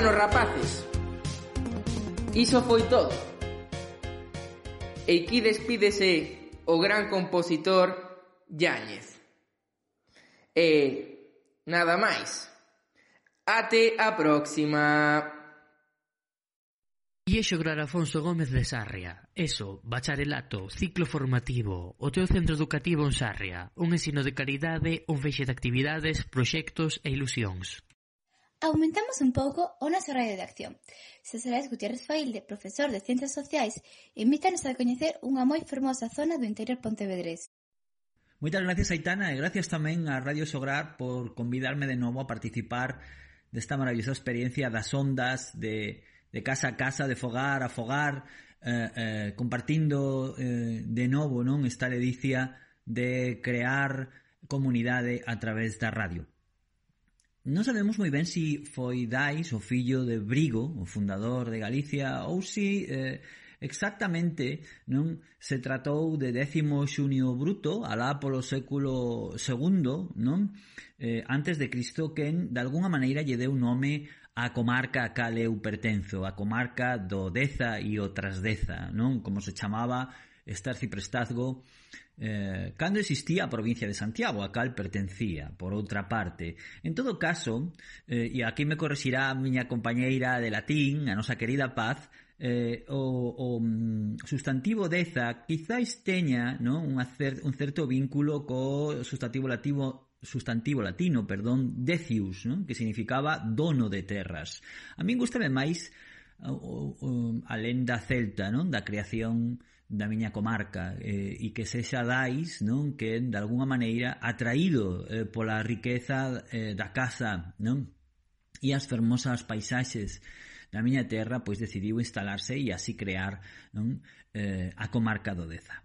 Speaker 22: Bueno, rapaces, iso foi todo. E aquí despídese o gran compositor Yáñez. E nada máis. Ate a próxima.
Speaker 2: E xograr Afonso Gómez de Sarria. Eso, bacharelato, ciclo formativo, o teu centro educativo en Sarria. Un ensino de calidade, un feixe de actividades, proxectos e ilusións.
Speaker 6: Aumentamos un pouco o noso radio de acción. César Gutiérrez Failde, profesor de Ciencias Sociais, invítanos a coñecer unha moi fermosa zona do interior pontevedrés.
Speaker 23: Moitas gracias, Aitana, e gracias tamén a Radio Sograr por convidarme de novo a participar desta maravillosa experiencia das ondas de, de casa a casa, de fogar a fogar, eh, eh, compartindo eh, de novo non esta ledicia de crear comunidade a través da radio. Non sabemos moi ben si foi Dais o fillo de Brigo, o fundador de Galicia, ou si eh, exactamente non se tratou de décimo xunio bruto alá polo século segundo non? Eh, antes de Cristo quen de alguna maneira lle deu nome a comarca a cal eu pertenzo, a comarca do Deza e o Trasdeza, non? Como se chamaba este arciprestazgo eh, cando existía a provincia de Santiago, a cal pertencía, por outra parte. En todo caso, eh, e aquí me correxirá a miña compañeira de latín, a nosa querida Paz, eh, o, o mm, sustantivo deza quizáis teña non? un, cer, un certo vínculo co sustantivo latino sustantivo latino, perdón, decius, non? que significaba dono de terras. A min gustame máis o, o, a lenda celta, non? da creación da miña comarca eh, e que sexa Dais non que de alguna maneira atraído eh, pola riqueza eh, da casa non e as fermosas paisaxes da miña terra pois decidiu instalarse e así crear non? Eh, a comarca do Deza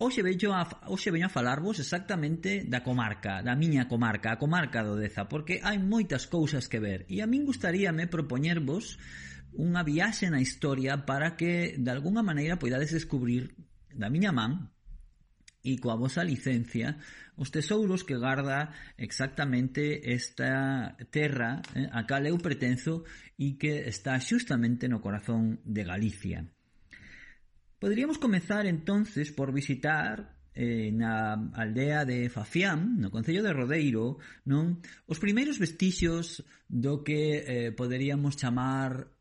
Speaker 23: Hoxe veño, a, hoxe veño a falarvos exactamente da comarca, da miña comarca, a comarca do Deza, porque hai moitas cousas que ver. E a min gustaríame propoñervos unha viaxe na historia para que de alguna maneira poidades descubrir da miña man e coa vosa licencia os tesouros que garda exactamente esta terra eh, a cal eu pretenzo e que está xustamente no corazón de Galicia. Poderíamos comezar entonces por visitar eh, na aldea de Fafián, no Concello de Rodeiro, non os primeiros vestixios do que eh, poderíamos chamar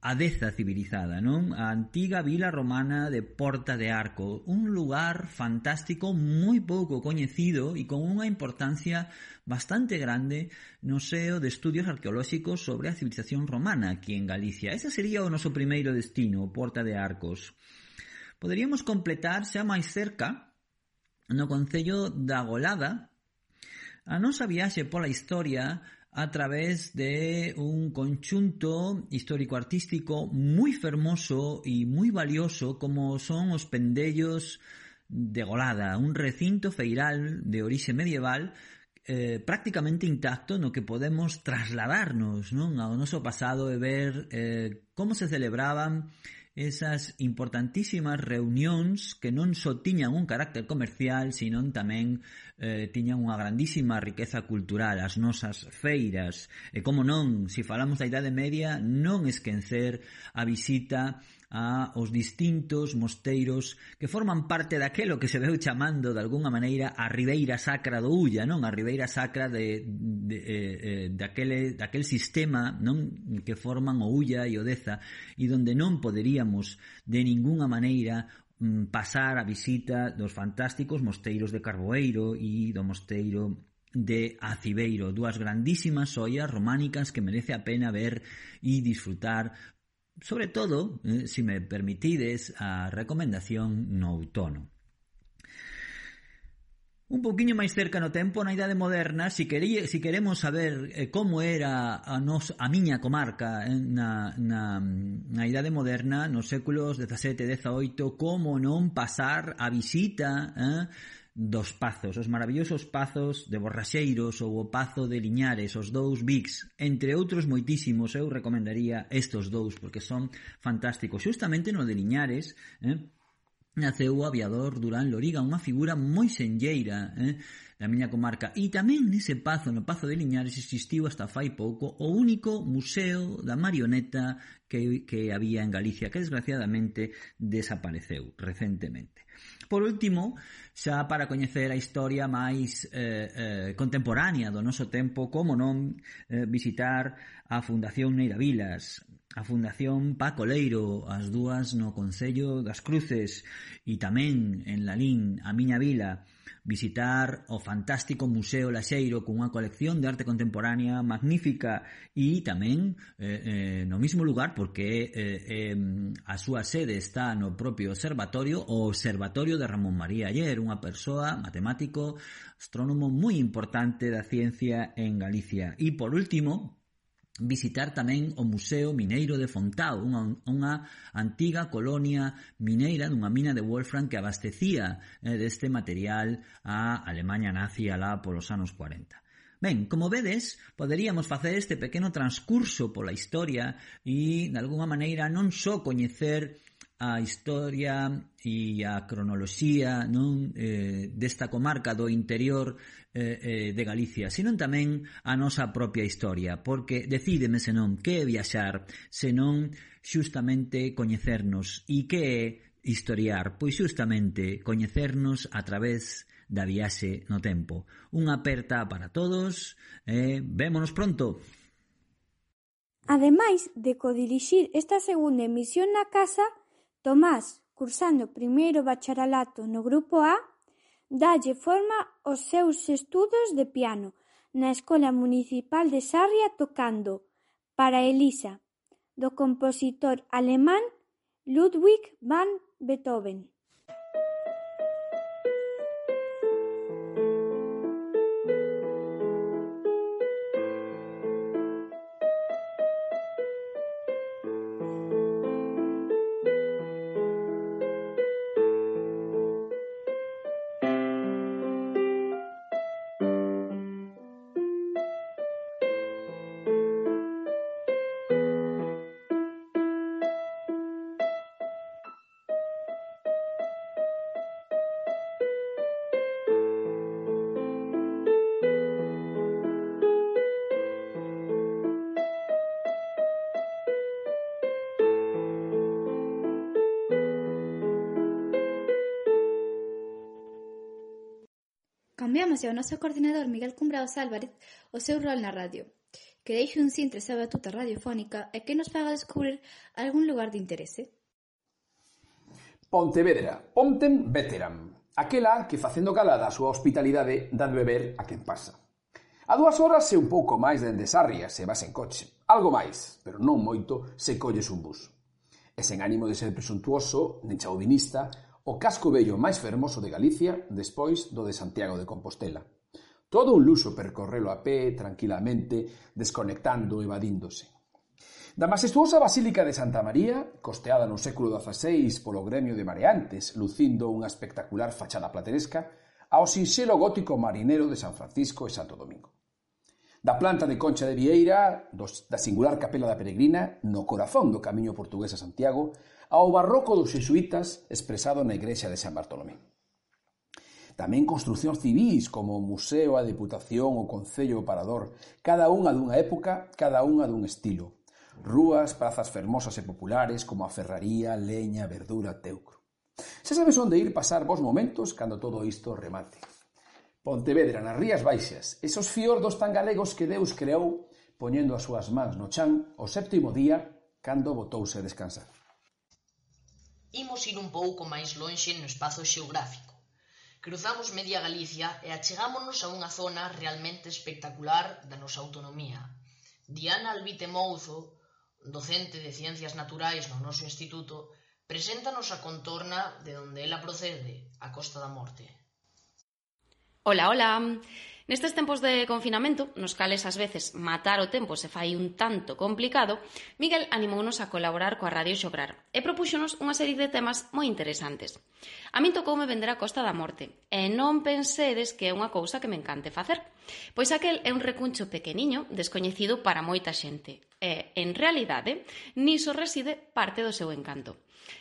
Speaker 23: a deza civilizada, non? A antiga vila romana de Porta de Arco, un lugar fantástico moi pouco coñecido e con unha importancia bastante grande no seo de estudios arqueolóxicos sobre a civilización romana aquí en Galicia. Ese sería o noso primeiro destino, Porta de Arcos. Poderíamos completar xa máis cerca no Concello da Golada a nosa viaxe pola historia a través de un conxunto histórico-artístico moi fermoso e moi valioso como son os pendellos de Golada, un recinto feiral de orixe medieval eh, prácticamente intacto no que podemos trasladarnos non ao noso pasado e ver eh, como se celebraban eh, esas importantísimas reunións que non só tiñan un carácter comercial, sino tamén eh, tiñan unha grandísima riqueza cultural, as nosas feiras. E como non, se si falamos da Idade Media, non esquecer a visita a os distintos mosteiros que forman parte daquelo que se veu chamando de algunha maneira a Ribeira Sacra do Ulla, non? A Ribeira Sacra de, de, de, daquele, daquel sistema non que forman o Ulla e o Deza e donde non poderíamos de ningunha maneira mm, pasar a visita dos fantásticos mosteiros de Carboeiro e do mosteiro de Acibeiro, dúas grandísimas ollas románicas que merece a pena ver e disfrutar sobre todo, eh, se si me permitides, a recomendación no outono. Un poquinho máis cerca no tempo, na idade moderna, si, quería, si queremos saber eh, como era a, nos, a miña comarca eh, na, na, na idade moderna, nos séculos XVII e XVIII, como non pasar a visita eh, dos pazos, os maravillosos pazos de Borraxeiros ou o pazo de Liñares, os dous Bigs, entre outros moitísimos, eu recomendaría estos dous porque son fantásticos. Xustamente no de Liñares, eh, naceu o aviador Durán Loriga, unha figura moi senlleira eh, da miña comarca. E tamén nese pazo, no pazo de Liñares, existiu hasta fai pouco o único museo da marioneta que, que había en Galicia, que desgraciadamente desapareceu recentemente. Por último, xa para coñecer a historia máis eh, eh, contemporánea do noso tempo, como non eh, visitar a Fundación Neira Vilas, a Fundación Paco Leiro, as dúas no Concello das Cruces e tamén en Lalín, a miña vila, visitar o fantástico Museo Laxeiro cunha colección de arte contemporánea magnífica e tamén eh, eh, no mismo lugar porque eh, eh, a súa sede está no propio observatorio o Observatorio de Ramón María Ayer, unha persoa matemático, astrónomo moi importante da ciencia en Galicia. E por último, visitar tamén o Museo Mineiro de Fontao, unha, unha antiga colonia mineira dunha mina de Wolfram que abastecía eh, deste material a Alemanha nazi alá polos anos 40. Ben, como vedes, poderíamos facer este pequeno transcurso pola historia e, de alguma maneira, non só coñecer a historia e a cronoloxía non eh, desta comarca do interior eh, eh, de Galicia, senón tamén a nosa propia historia, porque decídeme senón que é viaxar, senón xustamente coñecernos e que é historiar, pois xustamente coñecernos a través da viaxe no tempo. Unha aperta para todos, eh, vémonos pronto.
Speaker 5: Ademais de codirixir esta segunda emisión na casa, Tomás, cursando primeiro bacharelato no grupo A, Dálle forma aos seus estudos de piano na Escola Municipal de Sarria tocando "Para Elisa" do compositor alemán Ludwig van Beethoven.
Speaker 6: información ao noso coordinador Miguel Cumbraos Álvarez o seu rol na radio, que deixe un cintre a batuta radiofónica e que nos faga descubrir algún lugar de interese.
Speaker 1: Pontevedra, Pontem Veteran, aquela que facendo calada a súa hospitalidade dan beber a quen pasa. A dúas horas e un pouco máis dende Sarria se vas en coche. Algo máis, pero non moito, se colles un bus. E sen ánimo de ser presuntuoso, nen chauvinista, o casco vello máis fermoso de Galicia despois do de Santiago de Compostela. Todo un luxo percorrelo a pé tranquilamente, desconectando e evadíndose. Da majestuosa Basílica de Santa María, costeada no século XVI polo gremio de mareantes, lucindo unha espectacular fachada plateresca, ao sinxelo gótico marinero de San Francisco e Santo Domingo. Da planta de Concha de Vieira, dos, da singular Capela da Peregrina, no corazón do camiño portugués a Santiago, ao barroco dos xesuítas expresado na igrexa de San Bartolomé. Tamén construcións civis como o Museo, a Deputación, o Concello o Parador, cada unha dunha época, cada unha dun estilo. Rúas, prazas fermosas e populares como a Ferraría, Leña, Verdura, Teucro. Se sabes onde ir pasar vos momentos cando todo isto remate. Pontevedra, nas Rías Baixas, esos fiordos tan galegos que Deus creou poñendo as súas mans no chan o séptimo día cando botouse a descansar.
Speaker 3: Imos ir un pouco máis lonxe no espazo xeográfico. Cruzamos media Galicia e achegámonos a unha zona realmente espectacular da nosa autonomía. Diana Albite Mouzo, docente de Ciencias Naturais no noso instituto, preséntanos a contorna de onde ela procede, a Costa da Morte.
Speaker 24: Ola, ola. Nestes tempos de confinamento, nos cales ás veces matar o tempo se fai un tanto complicado, Miguel animounos a colaborar coa Radio Xograr e propúxonos unha serie de temas moi interesantes. A min tocoume vender a Costa da Morte e non pensedes que é unha cousa que me encante facer, pois aquel é un recuncho pequeniño descoñecido para moita xente e, en realidade, niso reside parte do seu encanto.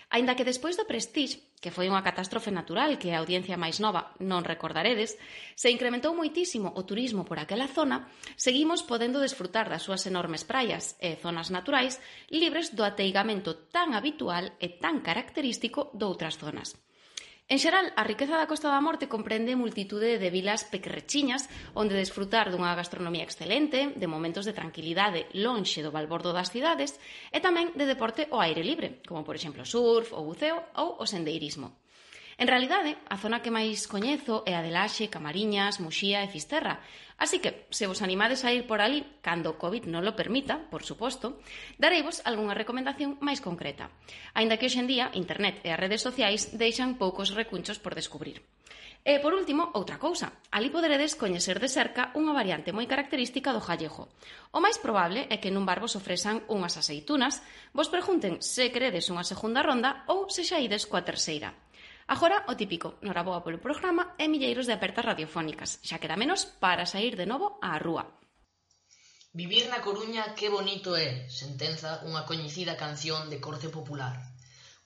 Speaker 24: Aínda que despois do Prestige, que foi unha catástrofe natural que a audiencia máis nova non recordaredes, se incrementou moitísimo o turismo por aquela zona, seguimos podendo desfrutar das súas enormes praias e zonas naturais libres do ateigamento tan habitual e tan característico doutras zonas. En xeral, a riqueza da Costa da Morte comprende multitude de vilas pequerrechiñas onde desfrutar dunha gastronomía excelente, de momentos de tranquilidade lonxe do balbordo das cidades e tamén de deporte ao aire libre, como por exemplo surf, o buceo ou o sendeirismo. En realidade, a zona que máis coñezo é a de Laxe, Camariñas, Muxía e Fisterra. Así que, se vos animades a ir por ali, cando o COVID non lo permita, por suposto, dareivos algunha recomendación máis concreta. Aínda que hoxendía, internet e as redes sociais deixan poucos recunchos por descubrir. E, por último, outra cousa. Ali poderedes coñecer de cerca unha variante moi característica do jallejo. O máis probable é que nun bar vos ofrezan unhas aceitunas, vos pregunten se queredes unha segunda ronda ou se xa ides coa terceira. Agora, o típico, noraboa polo programa e milleiros de apertas radiofónicas, xa queda menos para sair de novo á rúa.
Speaker 3: Vivir na Coruña que bonito é, sentenza unha coñecida canción de corte popular.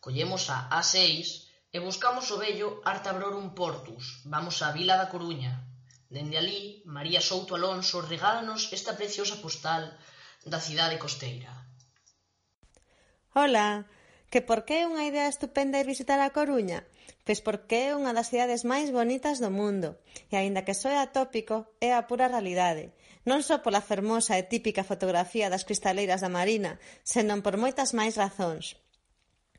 Speaker 3: Collemos a A6 e buscamos o vello Artabrorum Portus. Vamos á Vila da Coruña. Dende ali, María Souto Alonso regálanos esta preciosa postal da cidade costeira.
Speaker 25: Hola, que por que é unha idea estupenda ir visitar a Coruña? Pois porque é unha das cidades máis bonitas do mundo e, aínda que soe atópico, é a pura realidade. Non só pola fermosa e típica fotografía das cristaleiras da Marina, senón por moitas máis razóns.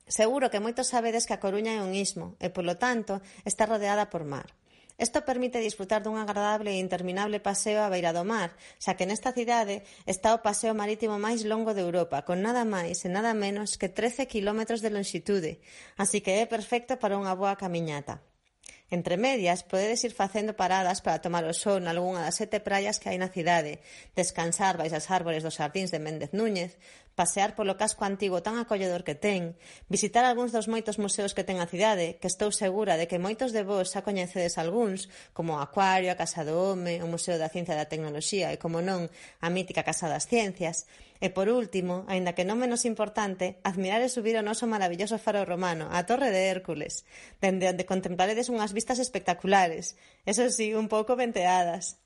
Speaker 25: Seguro que moitos sabedes que a Coruña é un istmo e, polo tanto, está rodeada por mar. Isto permite disfrutar dun agradable e interminable paseo á beira do mar, xa que nesta cidade está o paseo marítimo máis longo de Europa, con nada máis e nada menos que 13 km de longitude, así que é perfecto para unha boa camiñata. Entre medias, podedes ir facendo paradas para tomar o sol nalgúna das sete praias que hai na cidade, descansar baixas árbores dos xardíns de Méndez Núñez, pasear polo casco antigo tan acolledor que ten, visitar algúns dos moitos museos que ten a cidade, que estou segura de que moitos de vós xa coñecedes algúns, como o Acuario, a Casa do Home, o Museo da Ciencia e da Tecnoloxía e, como non, a mítica Casa das Ciencias. E, por último, aínda que non menos importante, admirar e subir o noso maravilloso faro romano, a Torre de Hércules, dende onde contemplaredes unhas vistas espectaculares, eso sí, un pouco venteadas,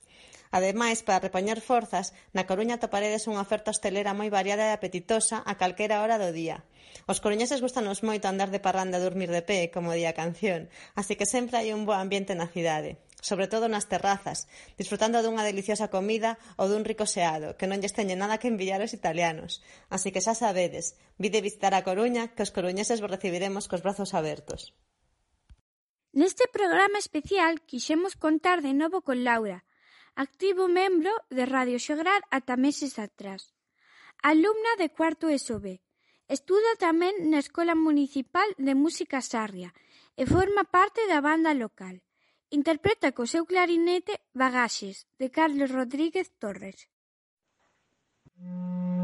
Speaker 25: Ademais, para repoñer forzas, na Coruña atoparedes unha oferta hostelera moi variada e apetitosa a calquera hora do día. Os coruñeses gustanos moito andar de parranda e dormir de pé, como di a canción, así que sempre hai un bo ambiente na cidade sobre todo nas terrazas, disfrutando dunha deliciosa comida ou dun rico xeado, que non lles teñe nada que envidiar aos italianos. Así que xa sabedes, vide visitar a Coruña, que os coruñeses vos recibiremos cos brazos abertos.
Speaker 5: Neste programa especial quixemos contar de novo con Laura, Activo membro de Radio Xograr ata meses atrás. Alumna de cuarto SB. Estuda tamén na Escola Municipal de Música Sarria e forma parte da banda local. Interpreta co seu clarinete Bagaxes, de Carlos Rodríguez Torres.
Speaker 1: Mm.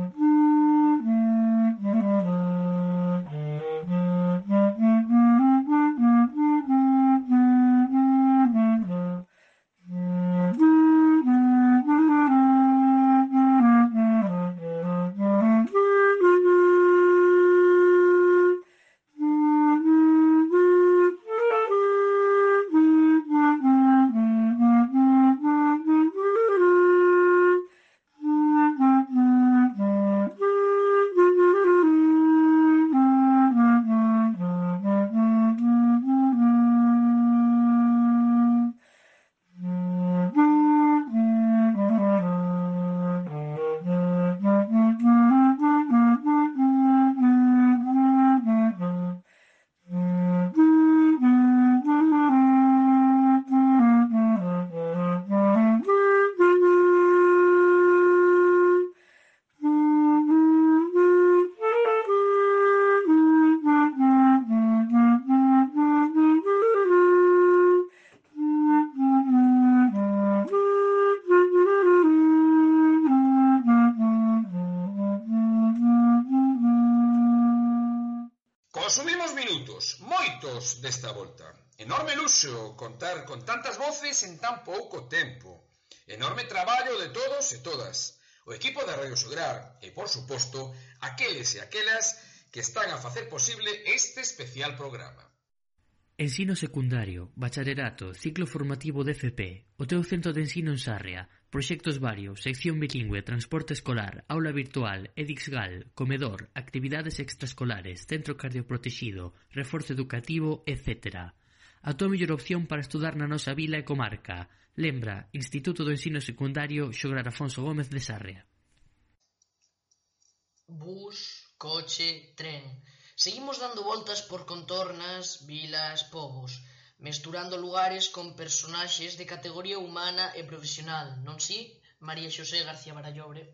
Speaker 1: en tan pouco tempo. Enorme traballo de todos e todas. O equipo da Radio Sograr e, por suposto, aqueles e aquelas que están a facer posible este especial programa.
Speaker 2: Ensino secundario, bacharelato, ciclo formativo de FP, o teu centro de ensino en Sarria, proxectos varios, sección bilingüe, transporte escolar, aula virtual, edixgal, comedor, actividades extraescolares, centro cardioprotegido, reforzo educativo, etcétera a a mellor opción para estudar na nosa vila e comarca, lembra Instituto do Ensino Secundario Xograr Afonso Gómez de Sarria.
Speaker 3: Bus, coche, tren. Seguimos dando voltas por contornas, vilas, povos, mesturando lugares con personaxes de categoría humana e profesional, non si, María Xosé García Barallobre?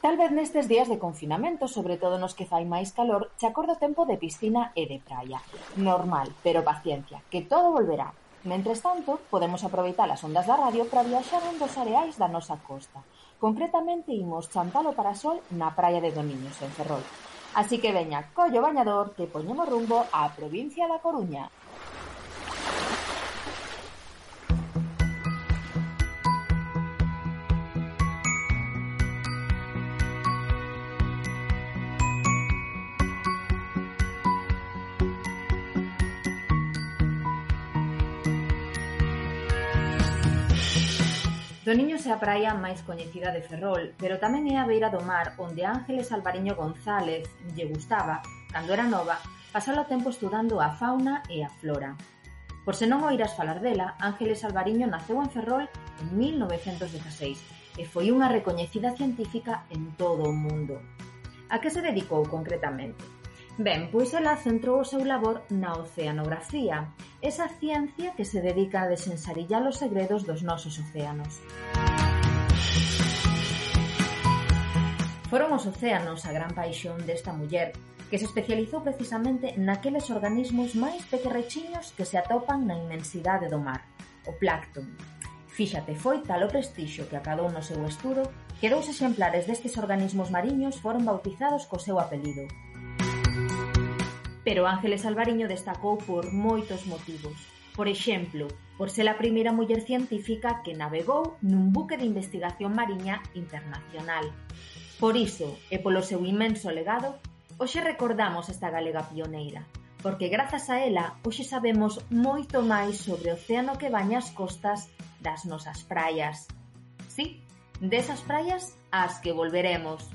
Speaker 26: Talvez nestes días de confinamento, sobre todo nos que fai máis calor, che acordo tempo de piscina e de praia. Normal, pero paciencia, que todo volverá. Mentres tanto, podemos aproveitar as ondas da radio para viaxar un dos areais da nosa costa. Concretamente, imos chantar para sol na praia de Domiños, en Ferrol. Así que veña, collo bañador, que poñemos rumbo á provincia da Coruña. Doniños é a praia máis coñecida de Ferrol, pero tamén é a beira do mar onde Ángeles Alvariño González lle gustaba, cando era nova, pasar o tempo estudando a fauna e a flora. Por se non oiras falar dela, Ángeles Alvariño naceu en Ferrol en 1916 e foi unha recoñecida científica en todo o mundo. A que se dedicou concretamente? Ben, pois ela centrou o seu labor na oceanografía, esa ciencia que se dedica a desensarillar os segredos dos nosos océanos. Foron os océanos a gran paixón desta muller, que se especializou precisamente naqueles organismos máis pequerrechiños que se atopan na inmensidade do mar, o plancton. Fíxate, foi tal o prestixo que acadou no seu estudo que dous exemplares destes organismos mariños foron bautizados co seu apelido, pero Ángeles Alvariño destacou por moitos motivos. Por exemplo, por ser a primeira muller científica que navegou nun buque de investigación mariña internacional. Por iso, e polo seu inmenso legado, hoxe recordamos esta galega pioneira, porque grazas a ela hoxe sabemos moito máis sobre o océano que baña as costas das nosas praias. Sí, desas praias ás que volveremos.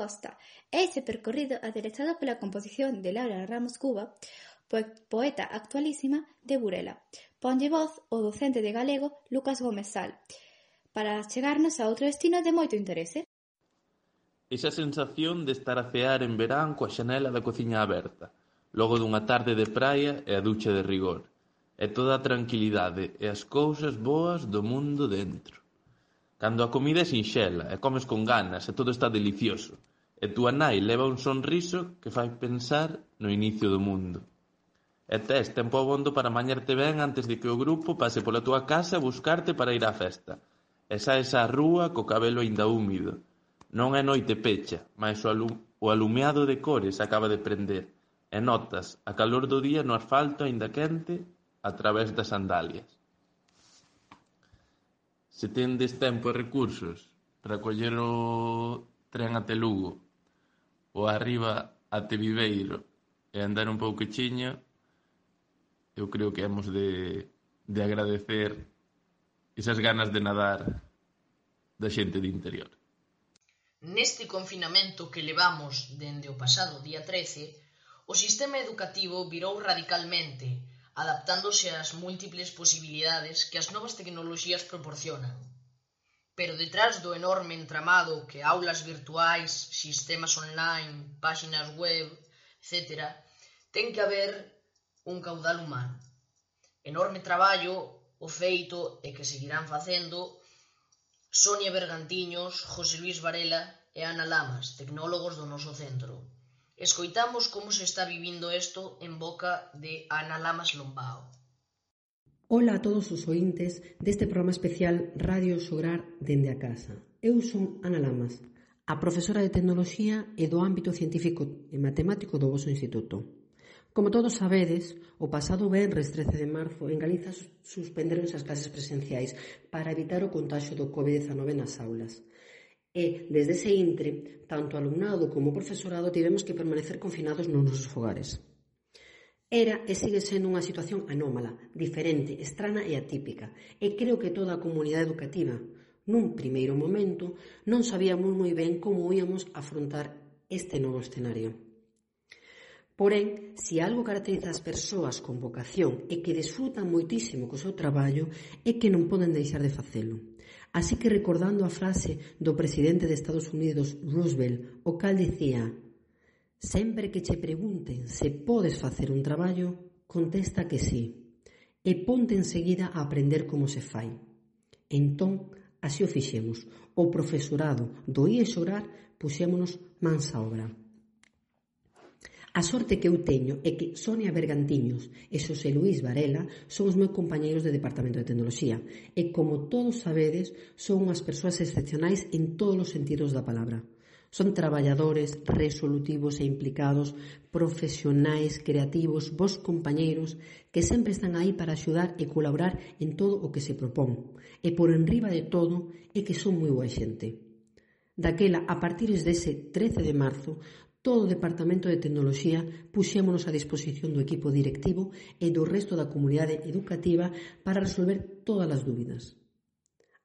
Speaker 6: Costa ese percorrido aderezado pola composición de Laura Ramos Cuba, poeta actualísima de Burela. Ponlle voz o docente de galego Lucas Gómez Sal, para chegarnos a outro destino de moito interese.
Speaker 27: Esa sensación de estar a cear en verán coa xanela da cociña aberta, logo dunha tarde de praia e a ducha de rigor, e toda a tranquilidade e as cousas boas do mundo dentro. Cando a comida é sinxela e comes con ganas e todo está delicioso, E túa nai leva un sorriso que fai pensar no inicio do mundo. E tes tempo abondo para mañarte ben antes de que o grupo pase pola túa casa a buscarte para ir á festa. E saes á rúa co cabelo aínda húmido. Non é noite pecha, mais o, alum o alumeado de cores acaba de prender. E notas a calor do día no asfalto aínda quente a través das sandalias. Se tendes tempo e recursos para coller o tren até Lugo o Arriba até Viveiro e andar un pouquichiño, eu creo que hemos de, de agradecer esas ganas de nadar da xente de interior.
Speaker 3: Neste confinamento que levamos dende o pasado día 13, o sistema educativo virou radicalmente, adaptándose ás múltiples posibilidades que as novas tecnoloxías proporcionan pero detrás do enorme entramado que aulas virtuais, sistemas online, páxinas web, etc., ten que haber un caudal humano. Enorme traballo o feito e que seguirán facendo Sonia Bergantiños, José Luis Varela e Ana Lamas, tecnólogos do noso centro. Escoitamos como se está vivindo isto en boca de Ana Lamas Lombao.
Speaker 28: Ola a todos os ointes deste programa especial Radio Sograr dende a casa. Eu son Ana Lamas, a profesora de tecnoloxía e do ámbito científico e matemático do vosso instituto. Como todos sabedes, o pasado venres 13 de marzo en Galiza suspenderonse as clases presenciais para evitar o contaxio do COVID-19 nas aulas. E, desde ese intre, tanto alumnado como profesorado tivemos que permanecer confinados nos nosos fogares. Era e sigue sendo unha situación anómala, diferente, estrana e atípica, e creo que toda a comunidade educativa, nun primeiro momento, non sabíamos moi ben como íamos afrontar este novo escenario. Porén, se algo caracteriza as persoas con vocación e que desfrutan moitísimo co seu traballo é que non poden deixar de facelo. Así que recordando a frase do presidente de Estados Unidos, Roosevelt, o cal dicía Sempre que che pregunten se podes facer un traballo, contesta que si e ponte enseguida a aprender como se fai. Entón, así o fixemos. O profesorado do IE Xorar puxémonos mans á obra. A sorte que eu teño é que Sonia Bergantiños e Xosé Luís Varela son os meus compañeiros de Departamento de Tecnoloxía e, como todos sabedes, son unhas persoas excepcionais en todos os sentidos da palabra. Son traballadores resolutivos e implicados, profesionais, creativos, vos compañeiros que sempre están aí para axudar e colaborar en todo o que se propón. E por enriba de todo é que son moi boa xente. Daquela, a partir dese 13 de marzo, todo o Departamento de Tecnoloxía puxémonos a disposición do equipo directivo e do resto da comunidade educativa para resolver todas as dúbidas.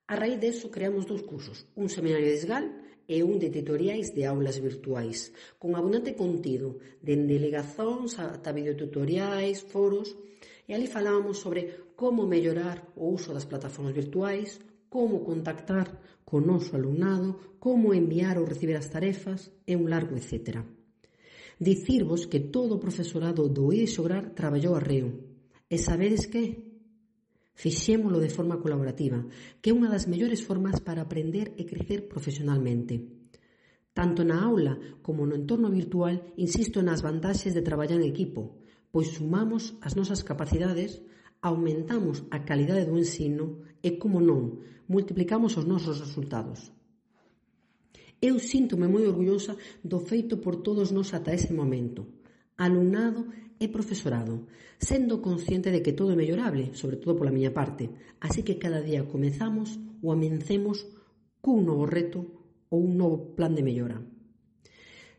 Speaker 28: A raíz deso creamos dous cursos, un seminario de esgal e un de tutoriais de aulas virtuais, con abundante contido, dende legazóns ata videotutoriais, foros, e ali falábamos sobre como mellorar o uso das plataformas virtuais, como contactar con noso alumnado, como enviar ou recibir as tarefas e un largo etcétera. Dicirvos que todo o profesorado do IE Xograr traballou a reo. E sabedes que? Fixémolo de forma colaborativa, que é unha das mellores formas para aprender e crecer profesionalmente. Tanto na aula como no entorno virtual insisto nas vantaxes de traballar en equipo, pois sumamos as nosas capacidades, aumentamos a calidade do ensino e, como non, multiplicamos os nosos resultados. Eu síntome moi orgullosa do feito por todos nós ata ese momento. Alumnado e profesorado, sendo consciente de que todo é mellorable, sobre todo pola miña parte. Así que cada día comezamos ou amencemos cun novo reto ou un novo plan de mellora.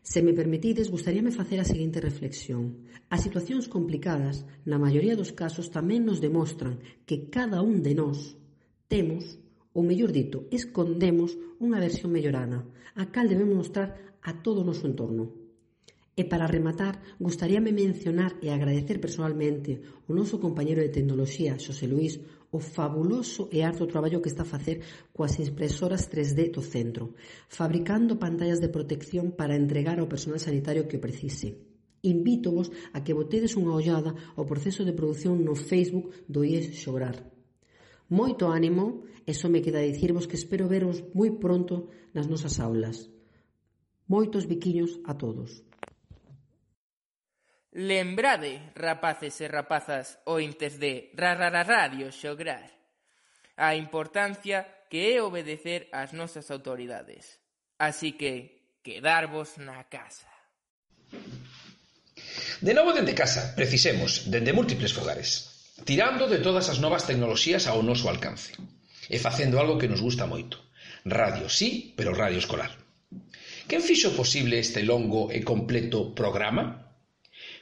Speaker 28: Se me permitides, gustaríame facer a seguinte reflexión. As situacións complicadas, na maioría dos casos, tamén nos demostran que cada un de nós temos, ou mellor dito, escondemos unha versión mellorana, a cal debemos mostrar a todo o noso entorno. E para rematar, gustaríame mencionar e agradecer persoalmente o noso compañeiro de tecnoloxía, Xosé Luís, o fabuloso e harto traballo que está a facer coas impresoras 3D do centro, fabricando pantallas de protección para entregar ao personal sanitario que o precise. Invítovos a que botedes unha ollada ao proceso de produción no Facebook do IES Xograr. Moito ánimo, e só me queda dicirvos que espero veros moi pronto nas nosas aulas. Moitos biquiños a todos.
Speaker 22: Lembrade, rapaces e rapazas ointes de Rarara Radio Xograr, a importancia que é obedecer ás nosas autoridades. Así que, quedarvos na casa.
Speaker 1: De novo dende casa, precisemos, dende múltiples fogares, tirando de todas as novas tecnoloxías ao noso alcance e facendo algo que nos gusta moito. Radio sí, pero radio escolar. Quen fixo posible este longo e completo programa?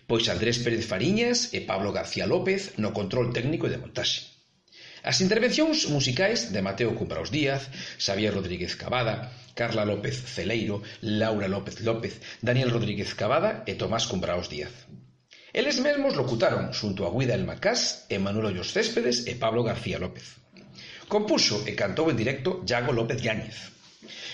Speaker 1: pois Andrés Pérez Fariñas e Pablo García López no control técnico e de montaxe. As intervencións musicais de Mateo Cumbraos Díaz, Xavier Rodríguez Cavada, Carla López Celeiro, Laura López López, Daniel Rodríguez Cavada e Tomás Cumbraos Díaz. Eles mesmos locutaron xunto a Guida El Macás, Emanuel Ollos Céspedes e Pablo García López. Compuxo e cantou en directo Iago López Gáñez.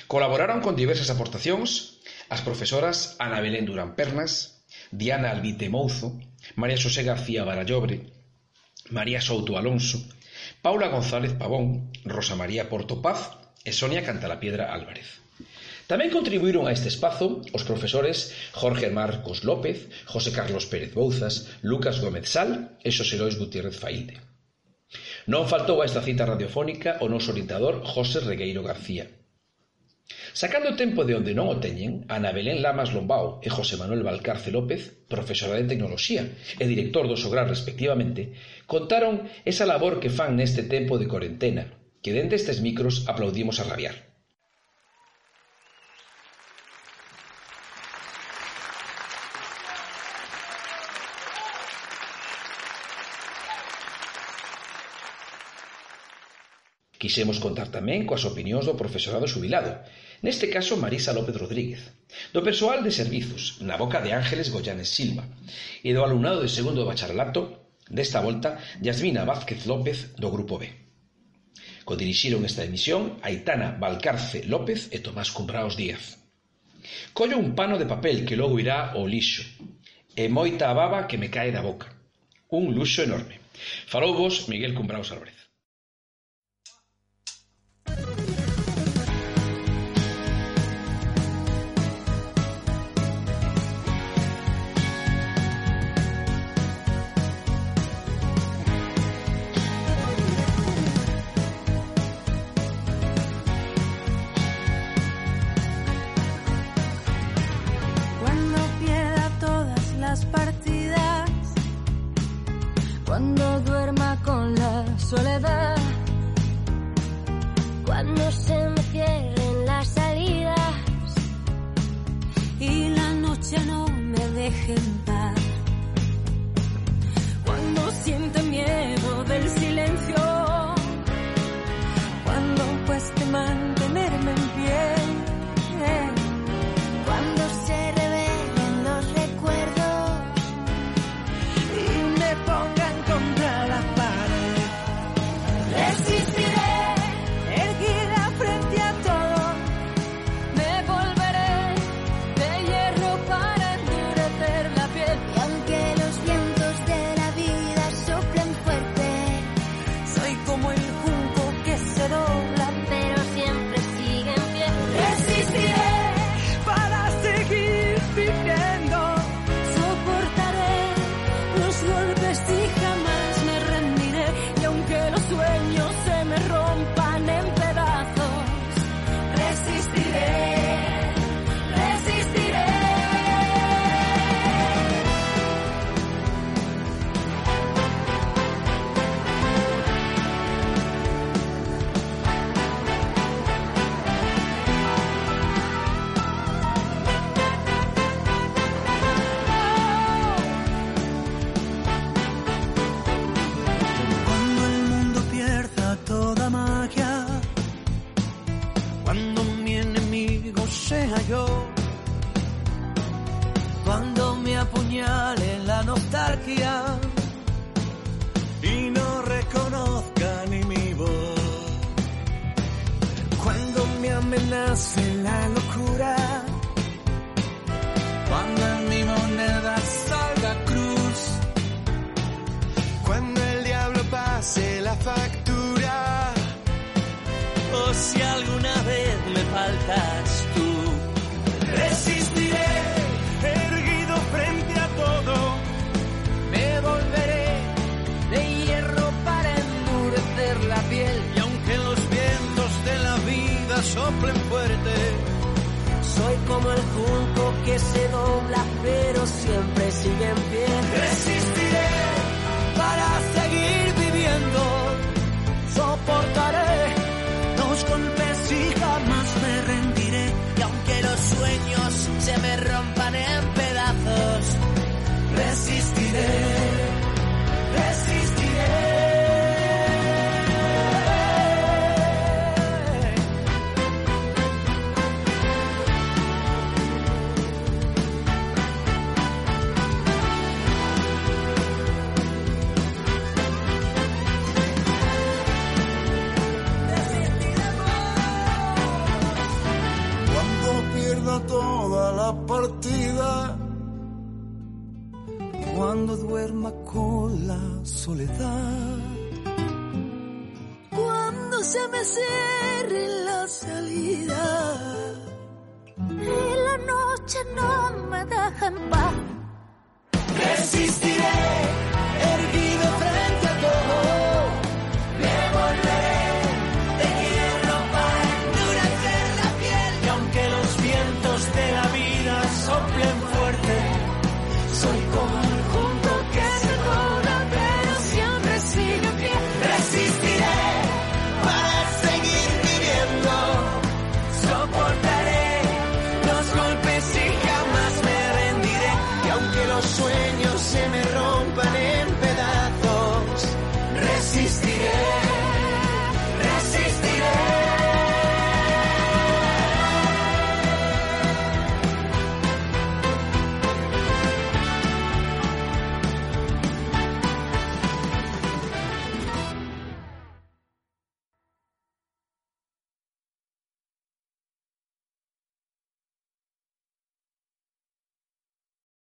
Speaker 1: Colaboraron con diversas aportacións as profesoras Ana Belén Durán Pernas, Diana Albite Mouzo, María Xosé García Barallobre, María Souto Alonso, Paula González Pavón, Rosa María Portopaz e Sonia Cantalapiedra Álvarez. Tamén contribuíron a este espazo os profesores Jorge Marcos López, José Carlos Pérez Bouzas, Lucas Gómez Sal e Xosé Lois Gutiérrez Failde. Non faltou a esta cita radiofónica o noso orientador José Regueiro García,
Speaker 29: Sacando tempo de onde non o teñen, Ana Belén Lamas Lombao e José Manuel Valcarce López, profesora de Tecnoloxía e director do Sograr respectivamente, contaron esa labor que fan neste tempo de cuarentena, que dende estes micros aplaudimos a rabiar. Quisemos contar tamén coas opinións do profesorado xubilado, Neste caso Marisa López Rodríguez, do persoal de servizos, na boca de Ángeles Goyanes Silva, e do alumnado de segundo de bacharelato, desta volta, Yasmina Vázquez López, do Grupo B. Codirixiron esta emisión Aitana Valcarce López e Tomás Cumbraos Díaz. Collo un pano de papel que logo irá ao lixo, e moita baba que me cae da boca. Un luxo enorme. Farouvos Miguel Cumbraos Álvarez.